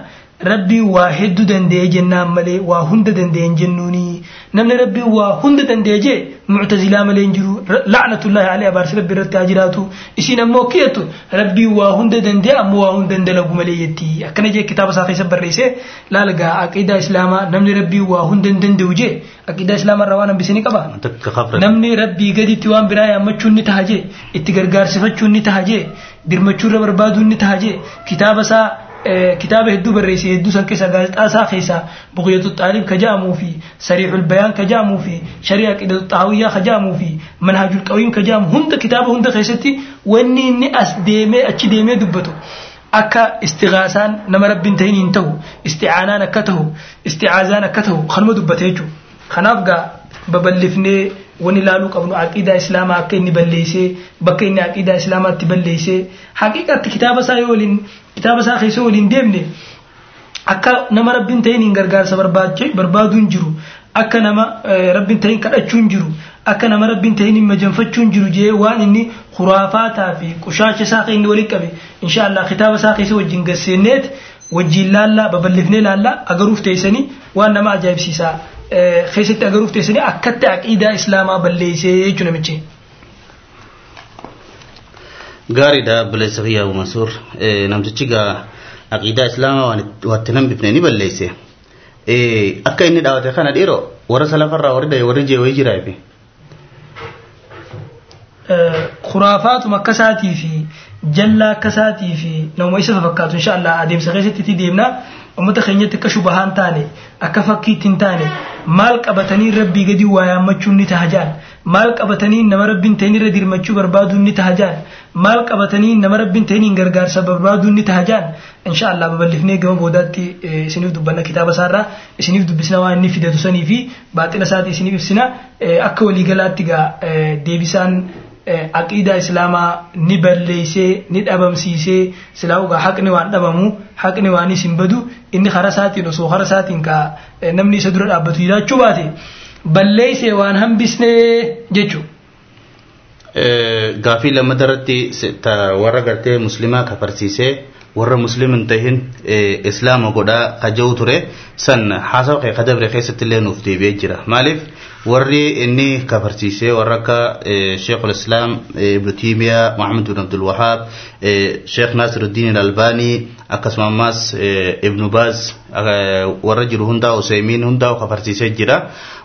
ربي واحد دن دي ملي واحد دن جنوني namni rabbii waa hunda danda'e jee muctazilaa malee hin jiru lacnatullaahi alee abaarsi rabbi irratti haa jiraatu isiin ammoo kiyattu rabbii waa hunda danda'e ammoo waa hunda dalagu malee jetti akkana jee kitaaba isaa keessa barreesse laalagaa aqiidaa islaamaa namni rabbii waa hunda danda'u jee aqiidaa islaamaa irraa waan hambisanii qaba namni rabbii gaditti waan biraa yaammachuun ni taha jee itti gargaarsifachuun ni taha jee dirmachuurra barbaaduun ni taha jee kitaaba isaa كتابه هدو برئيسي هدو سن كيسا غازت آسا خيسا بغية الطالب كجامو في سريع البيان كجامو في شريعة كده الطاوية كجامو في منهج القويم كجامو هند كتابه هند خيستي واني اني أس ديمي أتش ديمي دبتو أكا استغاثان نما رب انتهين انتهو استعانان أكتهو استعازان أكتهو خنم دبتيجو خنافقا ببلفني wani ilaaluu qabnu aqiidaa islaamaa akka inni balleessee bakka inni aqiidaa islaamaatti balleessee haqiiqatti kitaaba isaa yoo waliin kitaaba isaa keessa waliin deemne akka nama rabbiin ta'in hin gargaarsa barbaaduun jiru. Akka nama rabbiin ta'in kadhachuun jiru. Akka nama rabbiin ta'in hin majanfachuun jiru jee waan inni khuraafaataa fi qushaacha isaa inni waliin qabe. Inshaallah kitaaba isaa keessa wajjin gasseenneet wajjin laallaa babal'ifnee laallaa agaruuf teessanii waan nama ajaa'ibsiisaa keessatti agaruuf teessanii akkatti aqiidaa islaamaa balleessee jechuudha namichi. gaariidha balleessa fayyaa Mansuur namtichi gaa aqiidaa islaamaa waatti nan bifne ni balleesse akka inni dhaawate kana dhiiroo warra salafarraa warri dhaye warri jeewee jiraafi. Khuraafaatuma akkasaatii fi jallaa akkasaatii fi namuma isa fakkaatu inshaallah adeemsa keessatti itti deemna ummata keenyatti akka shubahaan taane akka fakkiitti hin taane maal qabatanii rabbii gadi waa yaammachuun ni tahajaan maal qabatanii nama rabbiin ta'in irra dirmachuu barbaaduun ni tahajaan maal qabatanii nama rabbiin ta'in hin gargaarsa barbaaduun ni tahajaan inshaallah babal'ifnee gama boodaatti isiniif dubbanna kitaaba isaarraa isiniif dubbisna waan inni fidatu sanii fi baaxina isaati isiniif ibsina. Akka waliigalaatti gaa deebisaan aqiidaa islaamaa ni balleessee ni dhabamsiisee silaa ugaa haqni waan dhabamu haqni waan isin badu inni kara isaatiin osoo kara isaatiin ka namni isa dura dhaabbatu jiraachuu baate balleessee waan hambisnee jechuudha. Gaafii lammataa irratti warra gartee muslimaa kafarsiisee warra muslim hin tahin islaama godhaa kaja'u ture san haasawa kee kadabre keessatti illee nuuf deebi'ee jira. Maaliif warri inni kafarsiisee warra akka sheekul islaam ibnu tiimiyaa muhammad bin abdul wahaab sheekh nasiruddin albaanii akkasuma ammaas ibnu baaz warra jiru hundaa useymiin hundaa kafarsiisee jira.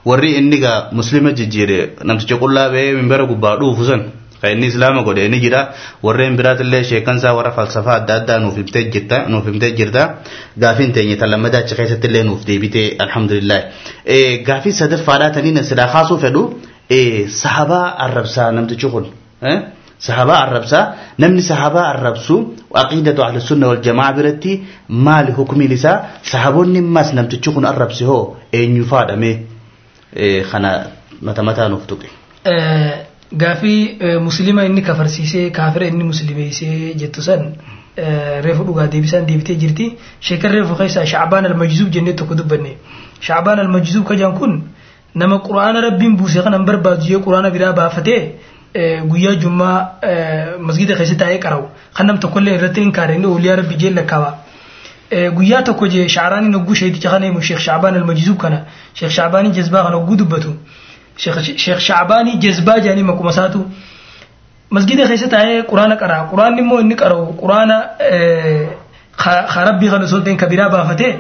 Warri inni muslima jijjiire namticha qullaa ba'ee minbara gubbaa dhuufu kan inni islaama godhe ni jira warreen biraatillee sheekansaa warra falsafaa adda addaa nuuf himtee jirta nuuf himtee jirta gaafiin teenye tan lammadaa achi keessatti illee nuuf deebitee alhamdulillah gaafii sadaffaadhaa taniin silaa kaasuu fedhu sahabaa arrabsaa namtichi kun sahabaa arrabsaa namni sahabaa arrabsu aqiidatu ahli sunna wal jamaa biratti maali hukumiin isaa sahaboonni mas namtichi kun arrabse hoo eenyu faadhame kana mata mataa nuuf tuqe. Gaafii muslima inni kafarsiisee kaafira inni muslimeessee jettu san reefu dhugaa deebisaan deebitee jirti sheekan reefu keessaa shacbaan almajzuub jennee tokko dubbanne shacbaan almajzuub kajaan kun nama quraana rabbiin buuse kanan barbaadu jee quraana biraa baafatee guyyaa jummaa masgida keessa taa'ee qarawu kan nam tokkollee irratti hin kaare inni ooliyaa rabbi jee lakkaaba. guyyaa tokko jee shacraaniin hogguu sheeticha kana himu sheekh shacbaan almajzuub kana sheekh shacbaanii jazbaa kana hogguu dubbatu. شیخ شیخ شعبانی جذبه جانی مکومساتو مسجد خیسه تا قرآن قرا قرآن نیمو انی قرو قرآن خربی غنسوتین کبیره بافته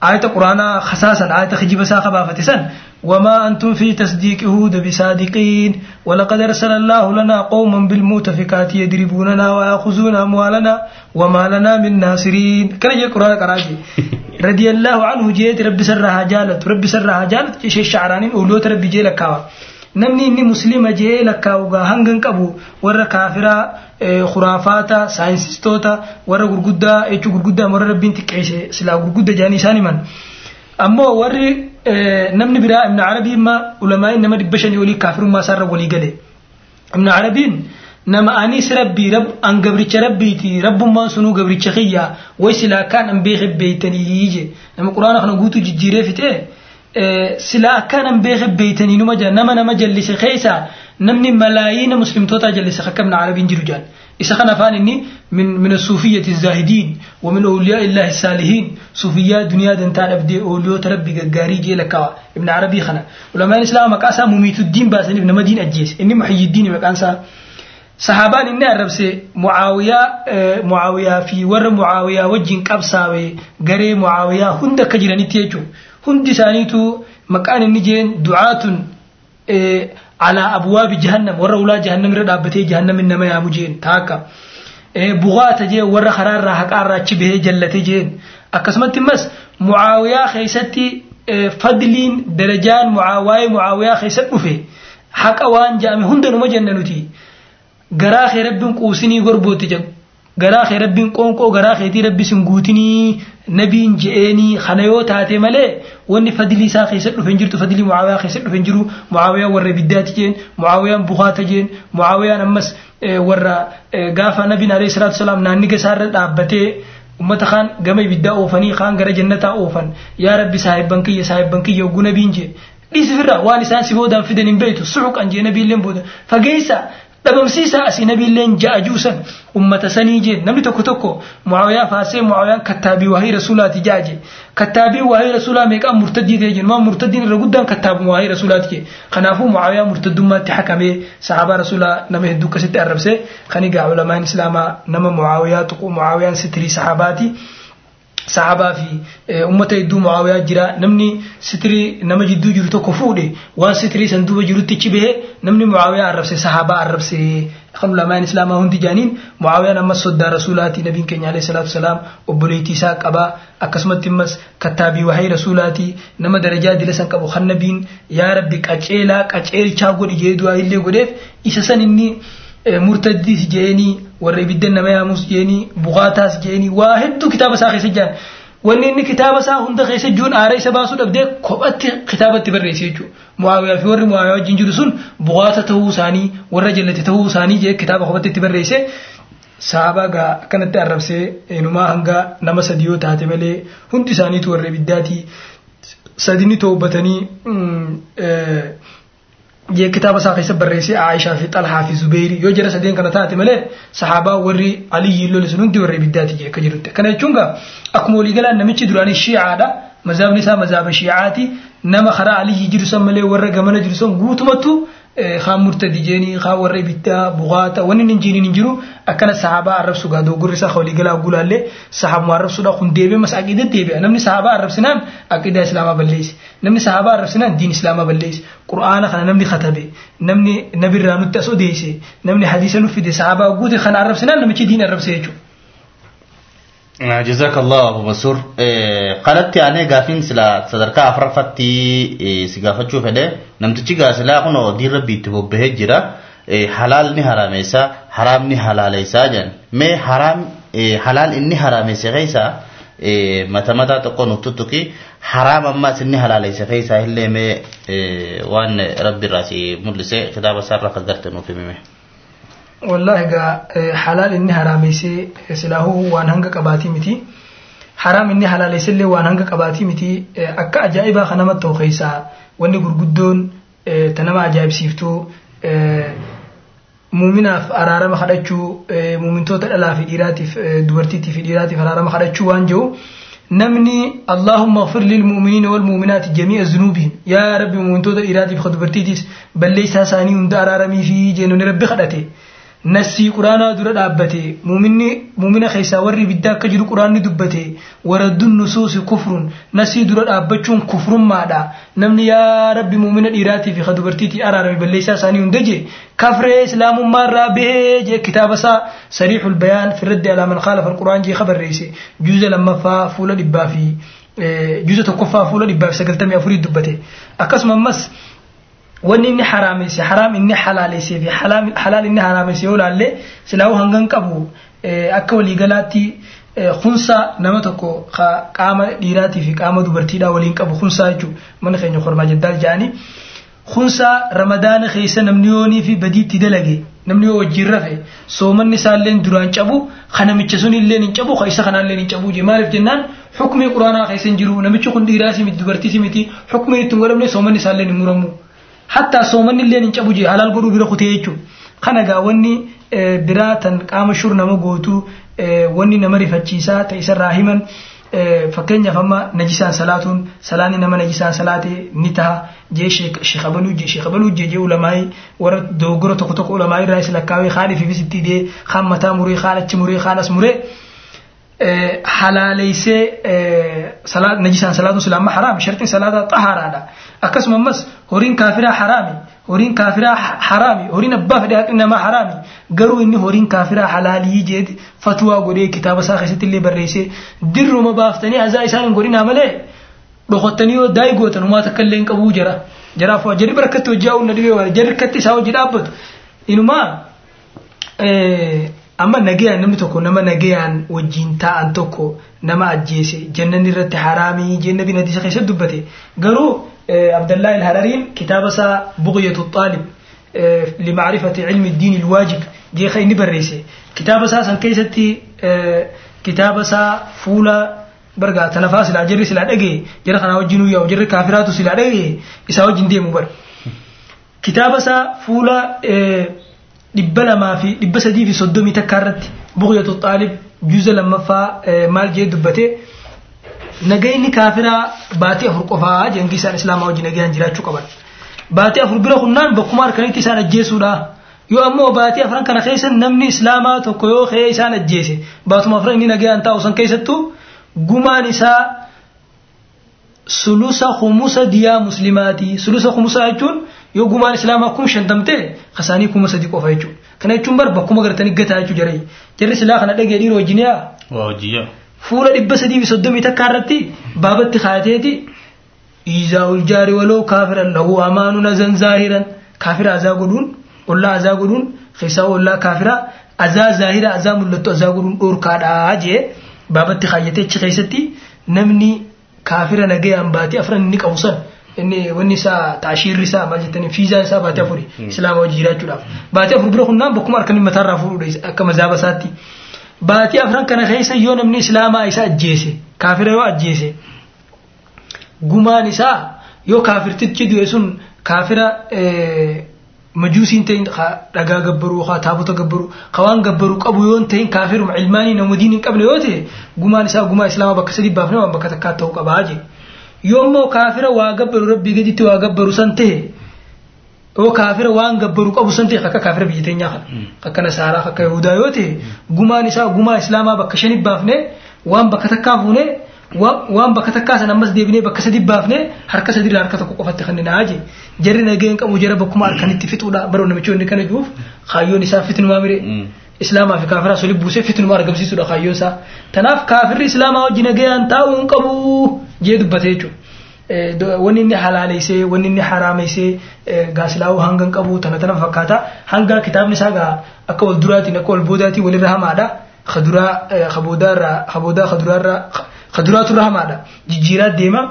آیت قرآن خصاصا آیت خجیب ساخه بافتسن kijiba isaa ka baafate san وما أنتم في تصديقه بصادقين ولقد أرسل الله لنا قوما بالمؤتفكات يضربوننا ويأخذون أموالنا وما لنا من ناصرين كان يجي قرآن قراجي رضي الله عنه جيت ربي سرها جالت ربي سرها جالت شيء شعرانين أولوت ربي جي لكاوا namni inni muslima jee lakkaa'ugaa hangan qabu warra kaafiraa khuraafaata saayinsistoota warra gurguddaa jechuu gurguddaa warra rabbiin xiqqeesse silaa gurgudda jedhanii isaan himan ammoo warri namni biraa ibn arabii imma ulamaa'in nama dhibba shanii olii kaafirummaa isaarra walii gale ibn arabiin nama anis rabbii rab an gabricha rabbiiti rabbummaan sunuu gabricha kiyya way silaa kaan an beeke beeytanii je nama quraana kana guutuu jijjiiree fitee silaa akkaan an beeke beeytanii numa nama nama jallise keessa namni malaayiina muslimtootaa jallise akka ibn arabiin jiru jaan isa kana afaan inni min min suufiyyati zaahidiin wa min awliyaa illaahi saalihiin suufiyyaa duniyaa dantaa dhabdee ooliyoota rabbi gaggaarii jee lakkaawa ibn arabii kana ulamaan islaama maqaa isaa mumiituddiin baasaniif nama diin ajjeese inni muhayyiddiin maqaan isaa sahaabaan inni arrabse mucaawiyaa mucaawiyaa fi warra mucaawiyaa wajjin qabsaawe garee mucaawiyaa hunda akka jiranitti jechuun. Hundi isaaniitu على أبواب جهنم ورا أولاد جهنم رد أبتي جهنم إنما يا مجين تاكا بغاة تجي ورا خرار راحك أراتش به جلتي جين أكسمت تمس معاوية خيستي فضلين درجان معاوية معاوية خيست مفي حق أوان جامي هندن وما جننوتي garaa kee rabbiin quusinii gorbootti jedhu garaa kee rabbiin qoonqoo garaa keetii rabbi sin guutinii nabiin je'eenii kana yoo taate malee wanni fadlii isaa keessa dhufe jirtu fadlii mucaawiyaa keessa dhufe jiru mucaawiyaan warra biddaati jeen mucaawiyaan bukaata jeen mucaawiyaan ammas warra gaafa nabiin alayhi salaatu salaam naanniga isaarra dhaabbatee ummata kaan gama ibiddaa oofanii kaan gara jannataa oofan yaa rabbi saahibban kiyya saahibban kiyya ogguu nabiin jee dhiisifirra waan isaan si boodaan fidan hin beektu suxuqan jee nabiilleen booda fageessa dhabamsiisaa asii nabiilleen ja'a juusan ummata sanii jeen namni tokko tokko mucaawiyaa faasee mucaawiyaan kattaabii waahii rasuulaati ja'a jee kattaabii waahii rasuulaa meeqaan murtaddii ta'e jennu murtaddiin irra guddaan kattaabuma waahii rasuulaati jee kanaafuu mucaawiyaa murtaddummaatti hakamee sahaabaa rasuulaa nama hedduu akkasitti arrabsee kan egaa ulamaan islaamaa nama mucaawiyaa tuqu mucaawiyaan sitirii sahaabaati. Sahabaa fi ummata hedduu mucaawiyaa jira. Namni sitirii nama jidduu jiru tokko fuudhe waan sitirii san duuba jirutti ichi bahee namni mucaawiyaa arrabse sahabaa arrabse. Kan ulamaan islaamaa hundi jaaniin mucaawiyaan ammas soddaa rasuulaati nabiin keenya alayhi salaatu salaam obboleettii isaa qabaa akkasumatti ammas kattaabii wahii rasuulaati nama darajaa dila san qabu kan nabiin yaa rabbi qaceelaa qaceelchaa godhi du'aa illee godheef isa san inni murtaddiis jeenii warra ibidda nama yaamus jeenii buqaataas jeenii waa hedduu kitaaba isaa keessa jiran wanni inni kitaaba isaa hunda keessa jiruun aara isa baasuu dhabdee kophatti kitaabatti barreesse jechuudha. Mucaawiyaa fi warri mucaawiyaa wajjin jiru sun buqaata ta'uu isaanii warra jallate ta'uu isaanii jee kitaaba kophatti itti barreesse. Saabaa gaa akkanatti arrabsee eenyumaa hanga nama sadii yoo taate malee hundi isaaniitu warra ibiddaati sadini toobbatanii jee kitaaba isaa keessa barreessee Aayishaa fi Xalhaa fi Zubeyri yoo jira sadeen kana taate malee sahaabaa warri Aliyyi lole sun hundi warra ibiddaati akka jirutti. Kana jechuun gaa akkuma waliigalaan namichi duraanii shiicaadha. Mazaabni isaa mazaaba shiicaati. Nama karaa Aliyyi jiru san malee warra gamana jiru san guutumattu kaan murtadi jeenii kaan warra ibiddaa buqaata wanni hin jiiniin hin jiru akkana sahaabaa arrabsu gaa doogorri isaa waliigalaa gulaallee sahaabuma arrabsuudha kun deebi'e mas aqiida deebi'a namni sahaabaa arrabsinaan aqiidaa islaamaa balleessi namni sahaabaa arrabsinaan diin islaamaa balleessi qur'aana kana namni katabe namni nabirraa nutti as odeesse namni hadiisa nu fide sahaabaa guute kana arrabsinaan namichi diin arrabse jechuudha. جزاك الله أبو بصور قالت يعني قافين سلا صدرك أفرفتي سقافة شوف هذا نمتشي قاسلا كنا دير ربي تبوبه جرا حلال ني حرام إيسا حرام ني حلال إيسا جن ما حرام حلال إني حرام إيسا غيسا متى متى تكون نقطتك حرام أما سني حلال إيسا غيسا هلا ما وان ربي راسي مدلسة كتاب سار قدرت في ميمه wallahi egaa halaal inni haraameessee silaahuu waan hanga qabaatii miti haraam inni halaaleessellee waan hanga qabaatii miti akka ajaa'ibaa kan namatti ta'u keessaa wanni gurguddoon ta nama ajaa'ibsiiftuu muuminaaf araarama kadhachuu muumintoota dhalaa fi dhiiraatiif dubartiitii fi dhiiraatiif araarama kadhachuu waan jiru نمني اللهم اغفر للمؤمنين والمؤمنات جميع ذنوبهم. يا ربي مؤمنتو ذا إرادي بخدبرتي ديس بل ليس ساني هند أرارمي في جنون ربي خدته نسي قرآن دور دابته مؤمن مؤمن خيسا وري بدا كجر قرآن دبته ورد النصوص كفر نسي دور دابچون كفر ما دا نمن يا ربي مؤمن الاراتي في خدبرتي تي ارار بليسا ساني اندجي كفر اسلام ما رابه جي كتاب سا صريح البيان في الرد على من خالف القران جي خبر رئيسي جزء لما فا فول دبافي جزء تكفا فول دبافي سجلتم يا فريد دبته اكسم مس wanni inni haraamesse haraam inni halaaleessee fi halaal inni haraamesse yoo laalle silaa'uu hangan qabu akka waliigalaatti kunsa nama tokko qaama dhiiraatii fi qaama dubartiidhaa waliin qabu kunsaa jechuudha mana keenya kormaa jeddaal jedhanii kunsa ramadaana keessa namni yoonii fi badiitti dalage namni yoo wajjin rafe soomanni isaallee duraan cabu kanamicha sun illee hin cabu isa kanaallee hin cabu maaliif jennaan xukmii quraanaa keessa hin jiru namichi kun dhiiraasi miti dubartiisi miti xukmiin ittiin godhamne soomanni isaallee hin muramu. Hattaa soomanni illee hin cabu jee halaal godhuu bira kutee jechuudha. kana gaa wanni biraa tan qaama shur nama gootu wanni nama rifachiisaa ta isarraa himan fakkeenyaaf amma najisaan salaatuun salaanni nama najisaan salaate ni taha jee sheekabaluu jee sheekabaluu jee jee ulamaa'ii warra dogoggora tokko tokko ulamaa'ii irraa isa lakkaawee kaan ifiifis itti idee kaan mataa muree kaan achi muree kaan as muree halaaleessee najisaan salaatuun silaamma haraami shartiin salaataa xahaaraadha akkasuma ammas horiin kaafiraa haraami horiin kaafiraa haraami horiin abbaa fedhe haqni namaa haraami garuu inni horiin kaafiraa halaalii jeeti fatwaa godhee kitaaba isaa keessatti illee dirruma baaftanii azaa isaan hin godhinaa malee dhokottanii yoo daa'ii gootan humaa takka qabuu jira jaraaf jarri barakatti hojii haa'uun na dhibee waan jarri akkatti isaa hojii dhaabbatu. Inumaa amma nagayaan namni tokko nama nagayaan wajjin taa'an tokko nama ajjeese jannanni irratti haraamii jee nabiin hadiisa keessatti dubbate. Garuu abdallaa ilharariin kitaaba isaa buqyatu xaalib limacrifati cilmi diin ilwaajib jeeqa inni barreesse. Kitaaba isaa san keessatti kitaaba isaa fuula bargaa talafaa silaa jirri silaa dhagee jara kanaa wajjin uyyaa jirri kaafiraatu silaa dhagee isaa wajjin deemu bar kitaaba isaa fuula dhibba lamaa fi dhibba sadii fi soddomii takkaa irratti buqyatu xaalib juuza lammaffaa maal jee dubbate nagayni kaafiraa baatii afur qofaa jengi isaan islaamaa wajjin nagayaan jiraachuu qaban. Baatii afur bira kunnaan bakkuma harkanitti isaan ajjeesuudha. Yoo ammoo baatii afran kana keessa namni islaamaa tokko yoo ka'ee isaan ajjeese. Baatuma afran inni nagayaan taa'u san keessattuu gumaan isaa sulusa humusa diyaa muslimaati. Sulusa humusa jechuun yoo gumaan islaamaa kum shantamte kasaanii kuma sadi qofa jechuudha kana jechuun bar bakkuma gartanii gataa jechuu jarri jarri silaa kana dhagee dhiiroo wajjin yaa Waajjiyyaa. fuula dhibba sadii fi soddomii takkaa irratti baabatti kaayateeti iizaa'ul jaari waloo kaafiran lahu amaanun azan zaahiran kaafira azaa godhuun ollaa azaa godhuun keessaa ollaa kaafira azaa zaahira azaa mul'attu azaa godhuun dhoorkaadhaa jee baabatti kaayatee achi keessatti namni kaafira nagayaan baatee afran inni qabu san inni wanni isaa taashiirri isaa maal jettanii fiizaan isaa baatee afuri islaama wajji jiraachuudhaaf. Baatee afur bira kunnaan bakkuma harkanii mataarraa fuudhuudha akka mazaaba isaatti. baatii afran kana keessa yoo namni islaamaa isa ajjeese kaafira yoo ajjeese gumaan isaa yoo kaafirtichi du'e sun kaafira majuusiin ta'in dhagaa gabbaruu haa taabota gabbaruu ka waan gabbaruu qabu yoo ta'in kaafiruma ilmaanii nama diin hin qabne yoo ta'e gumaan isaa gumaa islaamaa bakka sadii baafne waan bakka takkaa ta'uu qabaa je yoo immoo kaafira waa gabbaru rabbii gaditti waa gabbaru san ta'e yoo kaafira waan gabbaru qabu san ta'e akka kaafira biyya teenyaa kana. Akka nasaaraa akka yahudaa yoo ta'e gumaan isaa gumaa islaamaa bakka shanii baafne waan bakka takkaa fuune waan bakka takkaa san ammas deebinee bakka sadi baafne harka sadiirraa harka tokko qofatti kan naa je jarri nageen qabu jara bakkuma harkanitti fixuudha. Baroo namichoonni kana juuf kaayyoon isaa fitnumaa mire islaamaa fi kaafiraa soli buusee fitnumaa argamsiisuudha kaayyoon isaa. Tanaaf kaafirri islaamaa wajji nagayaan taa'uu hin qabu jee dubbate jechuudha. wanni inni halaaleessee wanni inni haraameessee gaasilaa'uu hanga hin qabu tana tana fakkaata. Hanga kitaabni isaa gaa akka wal duraatiin akka wal boodaatiin walirra hamaadha. Kaduraa kaboodaarraa kaboodaa kaduraarraa kaduraatu hamaadha. Jijjiiraa deema.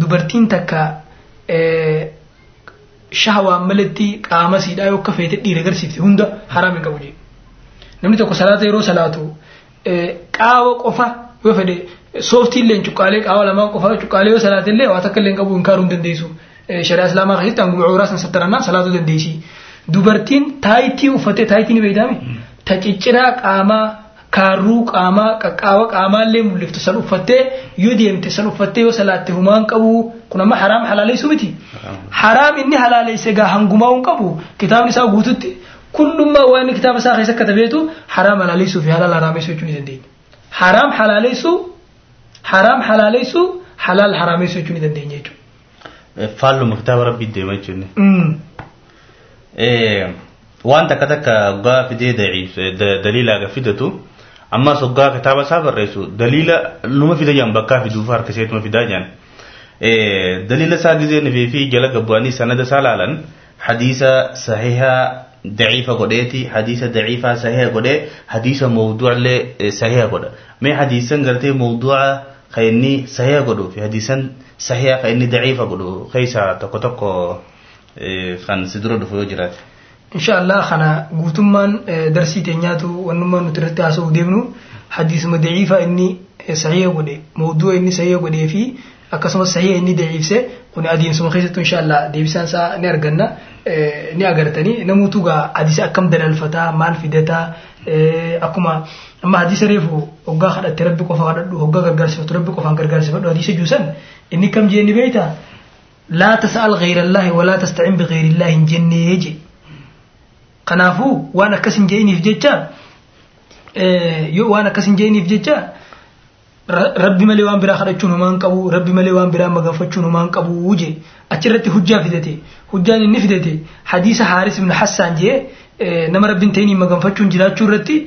Dubartiin takka shahawaan malatti qaama siidhaa yoo akka dhiira agarsiifte hunda haraam qabu jedhu namni tokko salaata yeroo salaatu qaawa qofa yoo fedhe sooftii illee cuqqaalee qaawa lamaan qofa cuqqaalee yoo salaate illee waa takka illee qabu hin kaaruu hin dandeessu shari'a islaamaa keessatti hanguma cawraa san sattarannaan salaatuu dandeessi dubartiin taayitii uffattee taayitii ni beekame ta cicciraa qaamaa kaarruu qaamaa qaqqaawa qaamaa illee mul'iftu san uffattee yoo deemte san uffattee yoo salaatte humaan qabu kun amma haraam halaaleessu miti haraam inni halaaleesse gaa hangumaa hin qabu kitaabni isaa guututti kullummaa waan kitaaba isaa keessa katabeetu haraam halaaleessuu fi halaal haraameessuu jechuu ni dandeenya haraam halaaleessuu haraam halaaleessuu halaal haraameessuu jechuu ni dandeenya jechuudha. Faalluma kitaaba rabbii deema jechuun. Waan takka takka hoggaa fidee daliilaa ga fidatu ammas hoggaa kitaaba isaa barreessu daliila numa fida jaan bakkaa fiduuf harka isheetuma fidaa jaan. Daliila isaa gizee nufee daciifa godheeti hadiisa daciifaa sahiha godhee hadiisa mawduuclee sahiha godha. Mee hadiisan gartee mawduuca kan inni sahiha godhuu fi hadiisan sahiha kan inni daciifa godhu keessa tokko tokko kan si dura dhufu jiraate. inshallah kana guutummaan darsii teenyaatu wannummaan nuti irratti haasa'uu deemnu hadiisuma daciifa inni sahiha godhe mawduu'a inni sahiha godhee fi akkasumas sahiha inni daciifse kun adeemsuma keessattuu inshallah deebisaan isaa ni arganna. Ni agartanii. Namuutu gaa hadisa akkam dalalfataa maal fidataa? Akkuma amma hadisa reefu hoggaa kadhatte rabbi qofa kadhadhu hoggaa gargaarsifatu rabbi qofaan gargaarsifadhu hadisa juusan. Inni kam jeenni beeyta laa tas'al ghayrallaahi walaa tasta'in bighayrillahi hin jennee je kanaafuu waan akkas hin jeeniif jecha? Waan akkas hin jeeniif jecha rabbi malee waan biraa kadhachuun homaan qabu rabbi malee waan biraa maganfachuun homaan qabu je achirratti hujjaa fidate hujjaan inni fidate hadiisa haaris ibn hassaan jee nama rabbiin ta'iniin maganfachuun jiraachuu irratti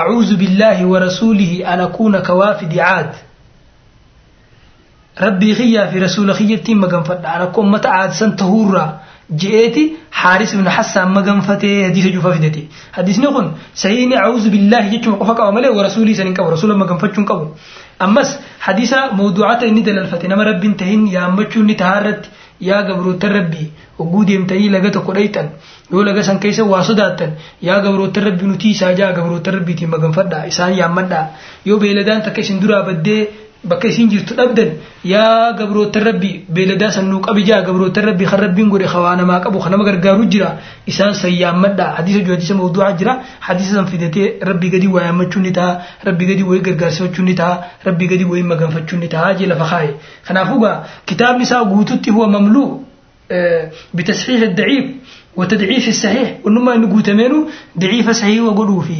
أعوذ بالله ورسوله أن أكون كوافد عاد ربي خيا في رسول خيتي مغن فدا أنا كون متى عاد سن تهورا جئتي حارس بن حسان مغن فتي حديث جوفا فدتي حديث نكون سيني أعوذ بالله يجمع قفك وملي ورسولي سنين كبر رسول مغن فتشون كبر amas hadisa mawduucata ini dalalfate nama rabbiin tahin yaammachuunni tahaarratti yaa gabroota rabbii oguu deemtanii laga tokko dhayxan yoo laga san keessa waa sodaattan yaa gabroota rabbii nuti isaa jaa gabroota rabbiitiin maganfadhaa isaan yaammadhaa. Yoo beeladaan takka isin duraa baddee bakka isin jirtu dhabdan yaa gabroota rabbi beeladaa sannuu qabijaa gabroota rabbi kan rabbiin godhe hawaa namaa qabu kanama gargaaruu jira isaan sayyaammadha hadiisa juhadisa mawduuca jira hadiisa san fidatee rabbii gadi waa ni ta'a rabbii gadi wayii gargaarsifachuu ni ta'a rabbii gadi wayii maganfachuu ni ta'a jee lafa kaaye. Kanaafuu gaa kitaabni isaa guututti huwa mamluu bitasxiifi daciif watadciifi saxiix wannumaa inni guutameenu daciifa saxiixa godhuufi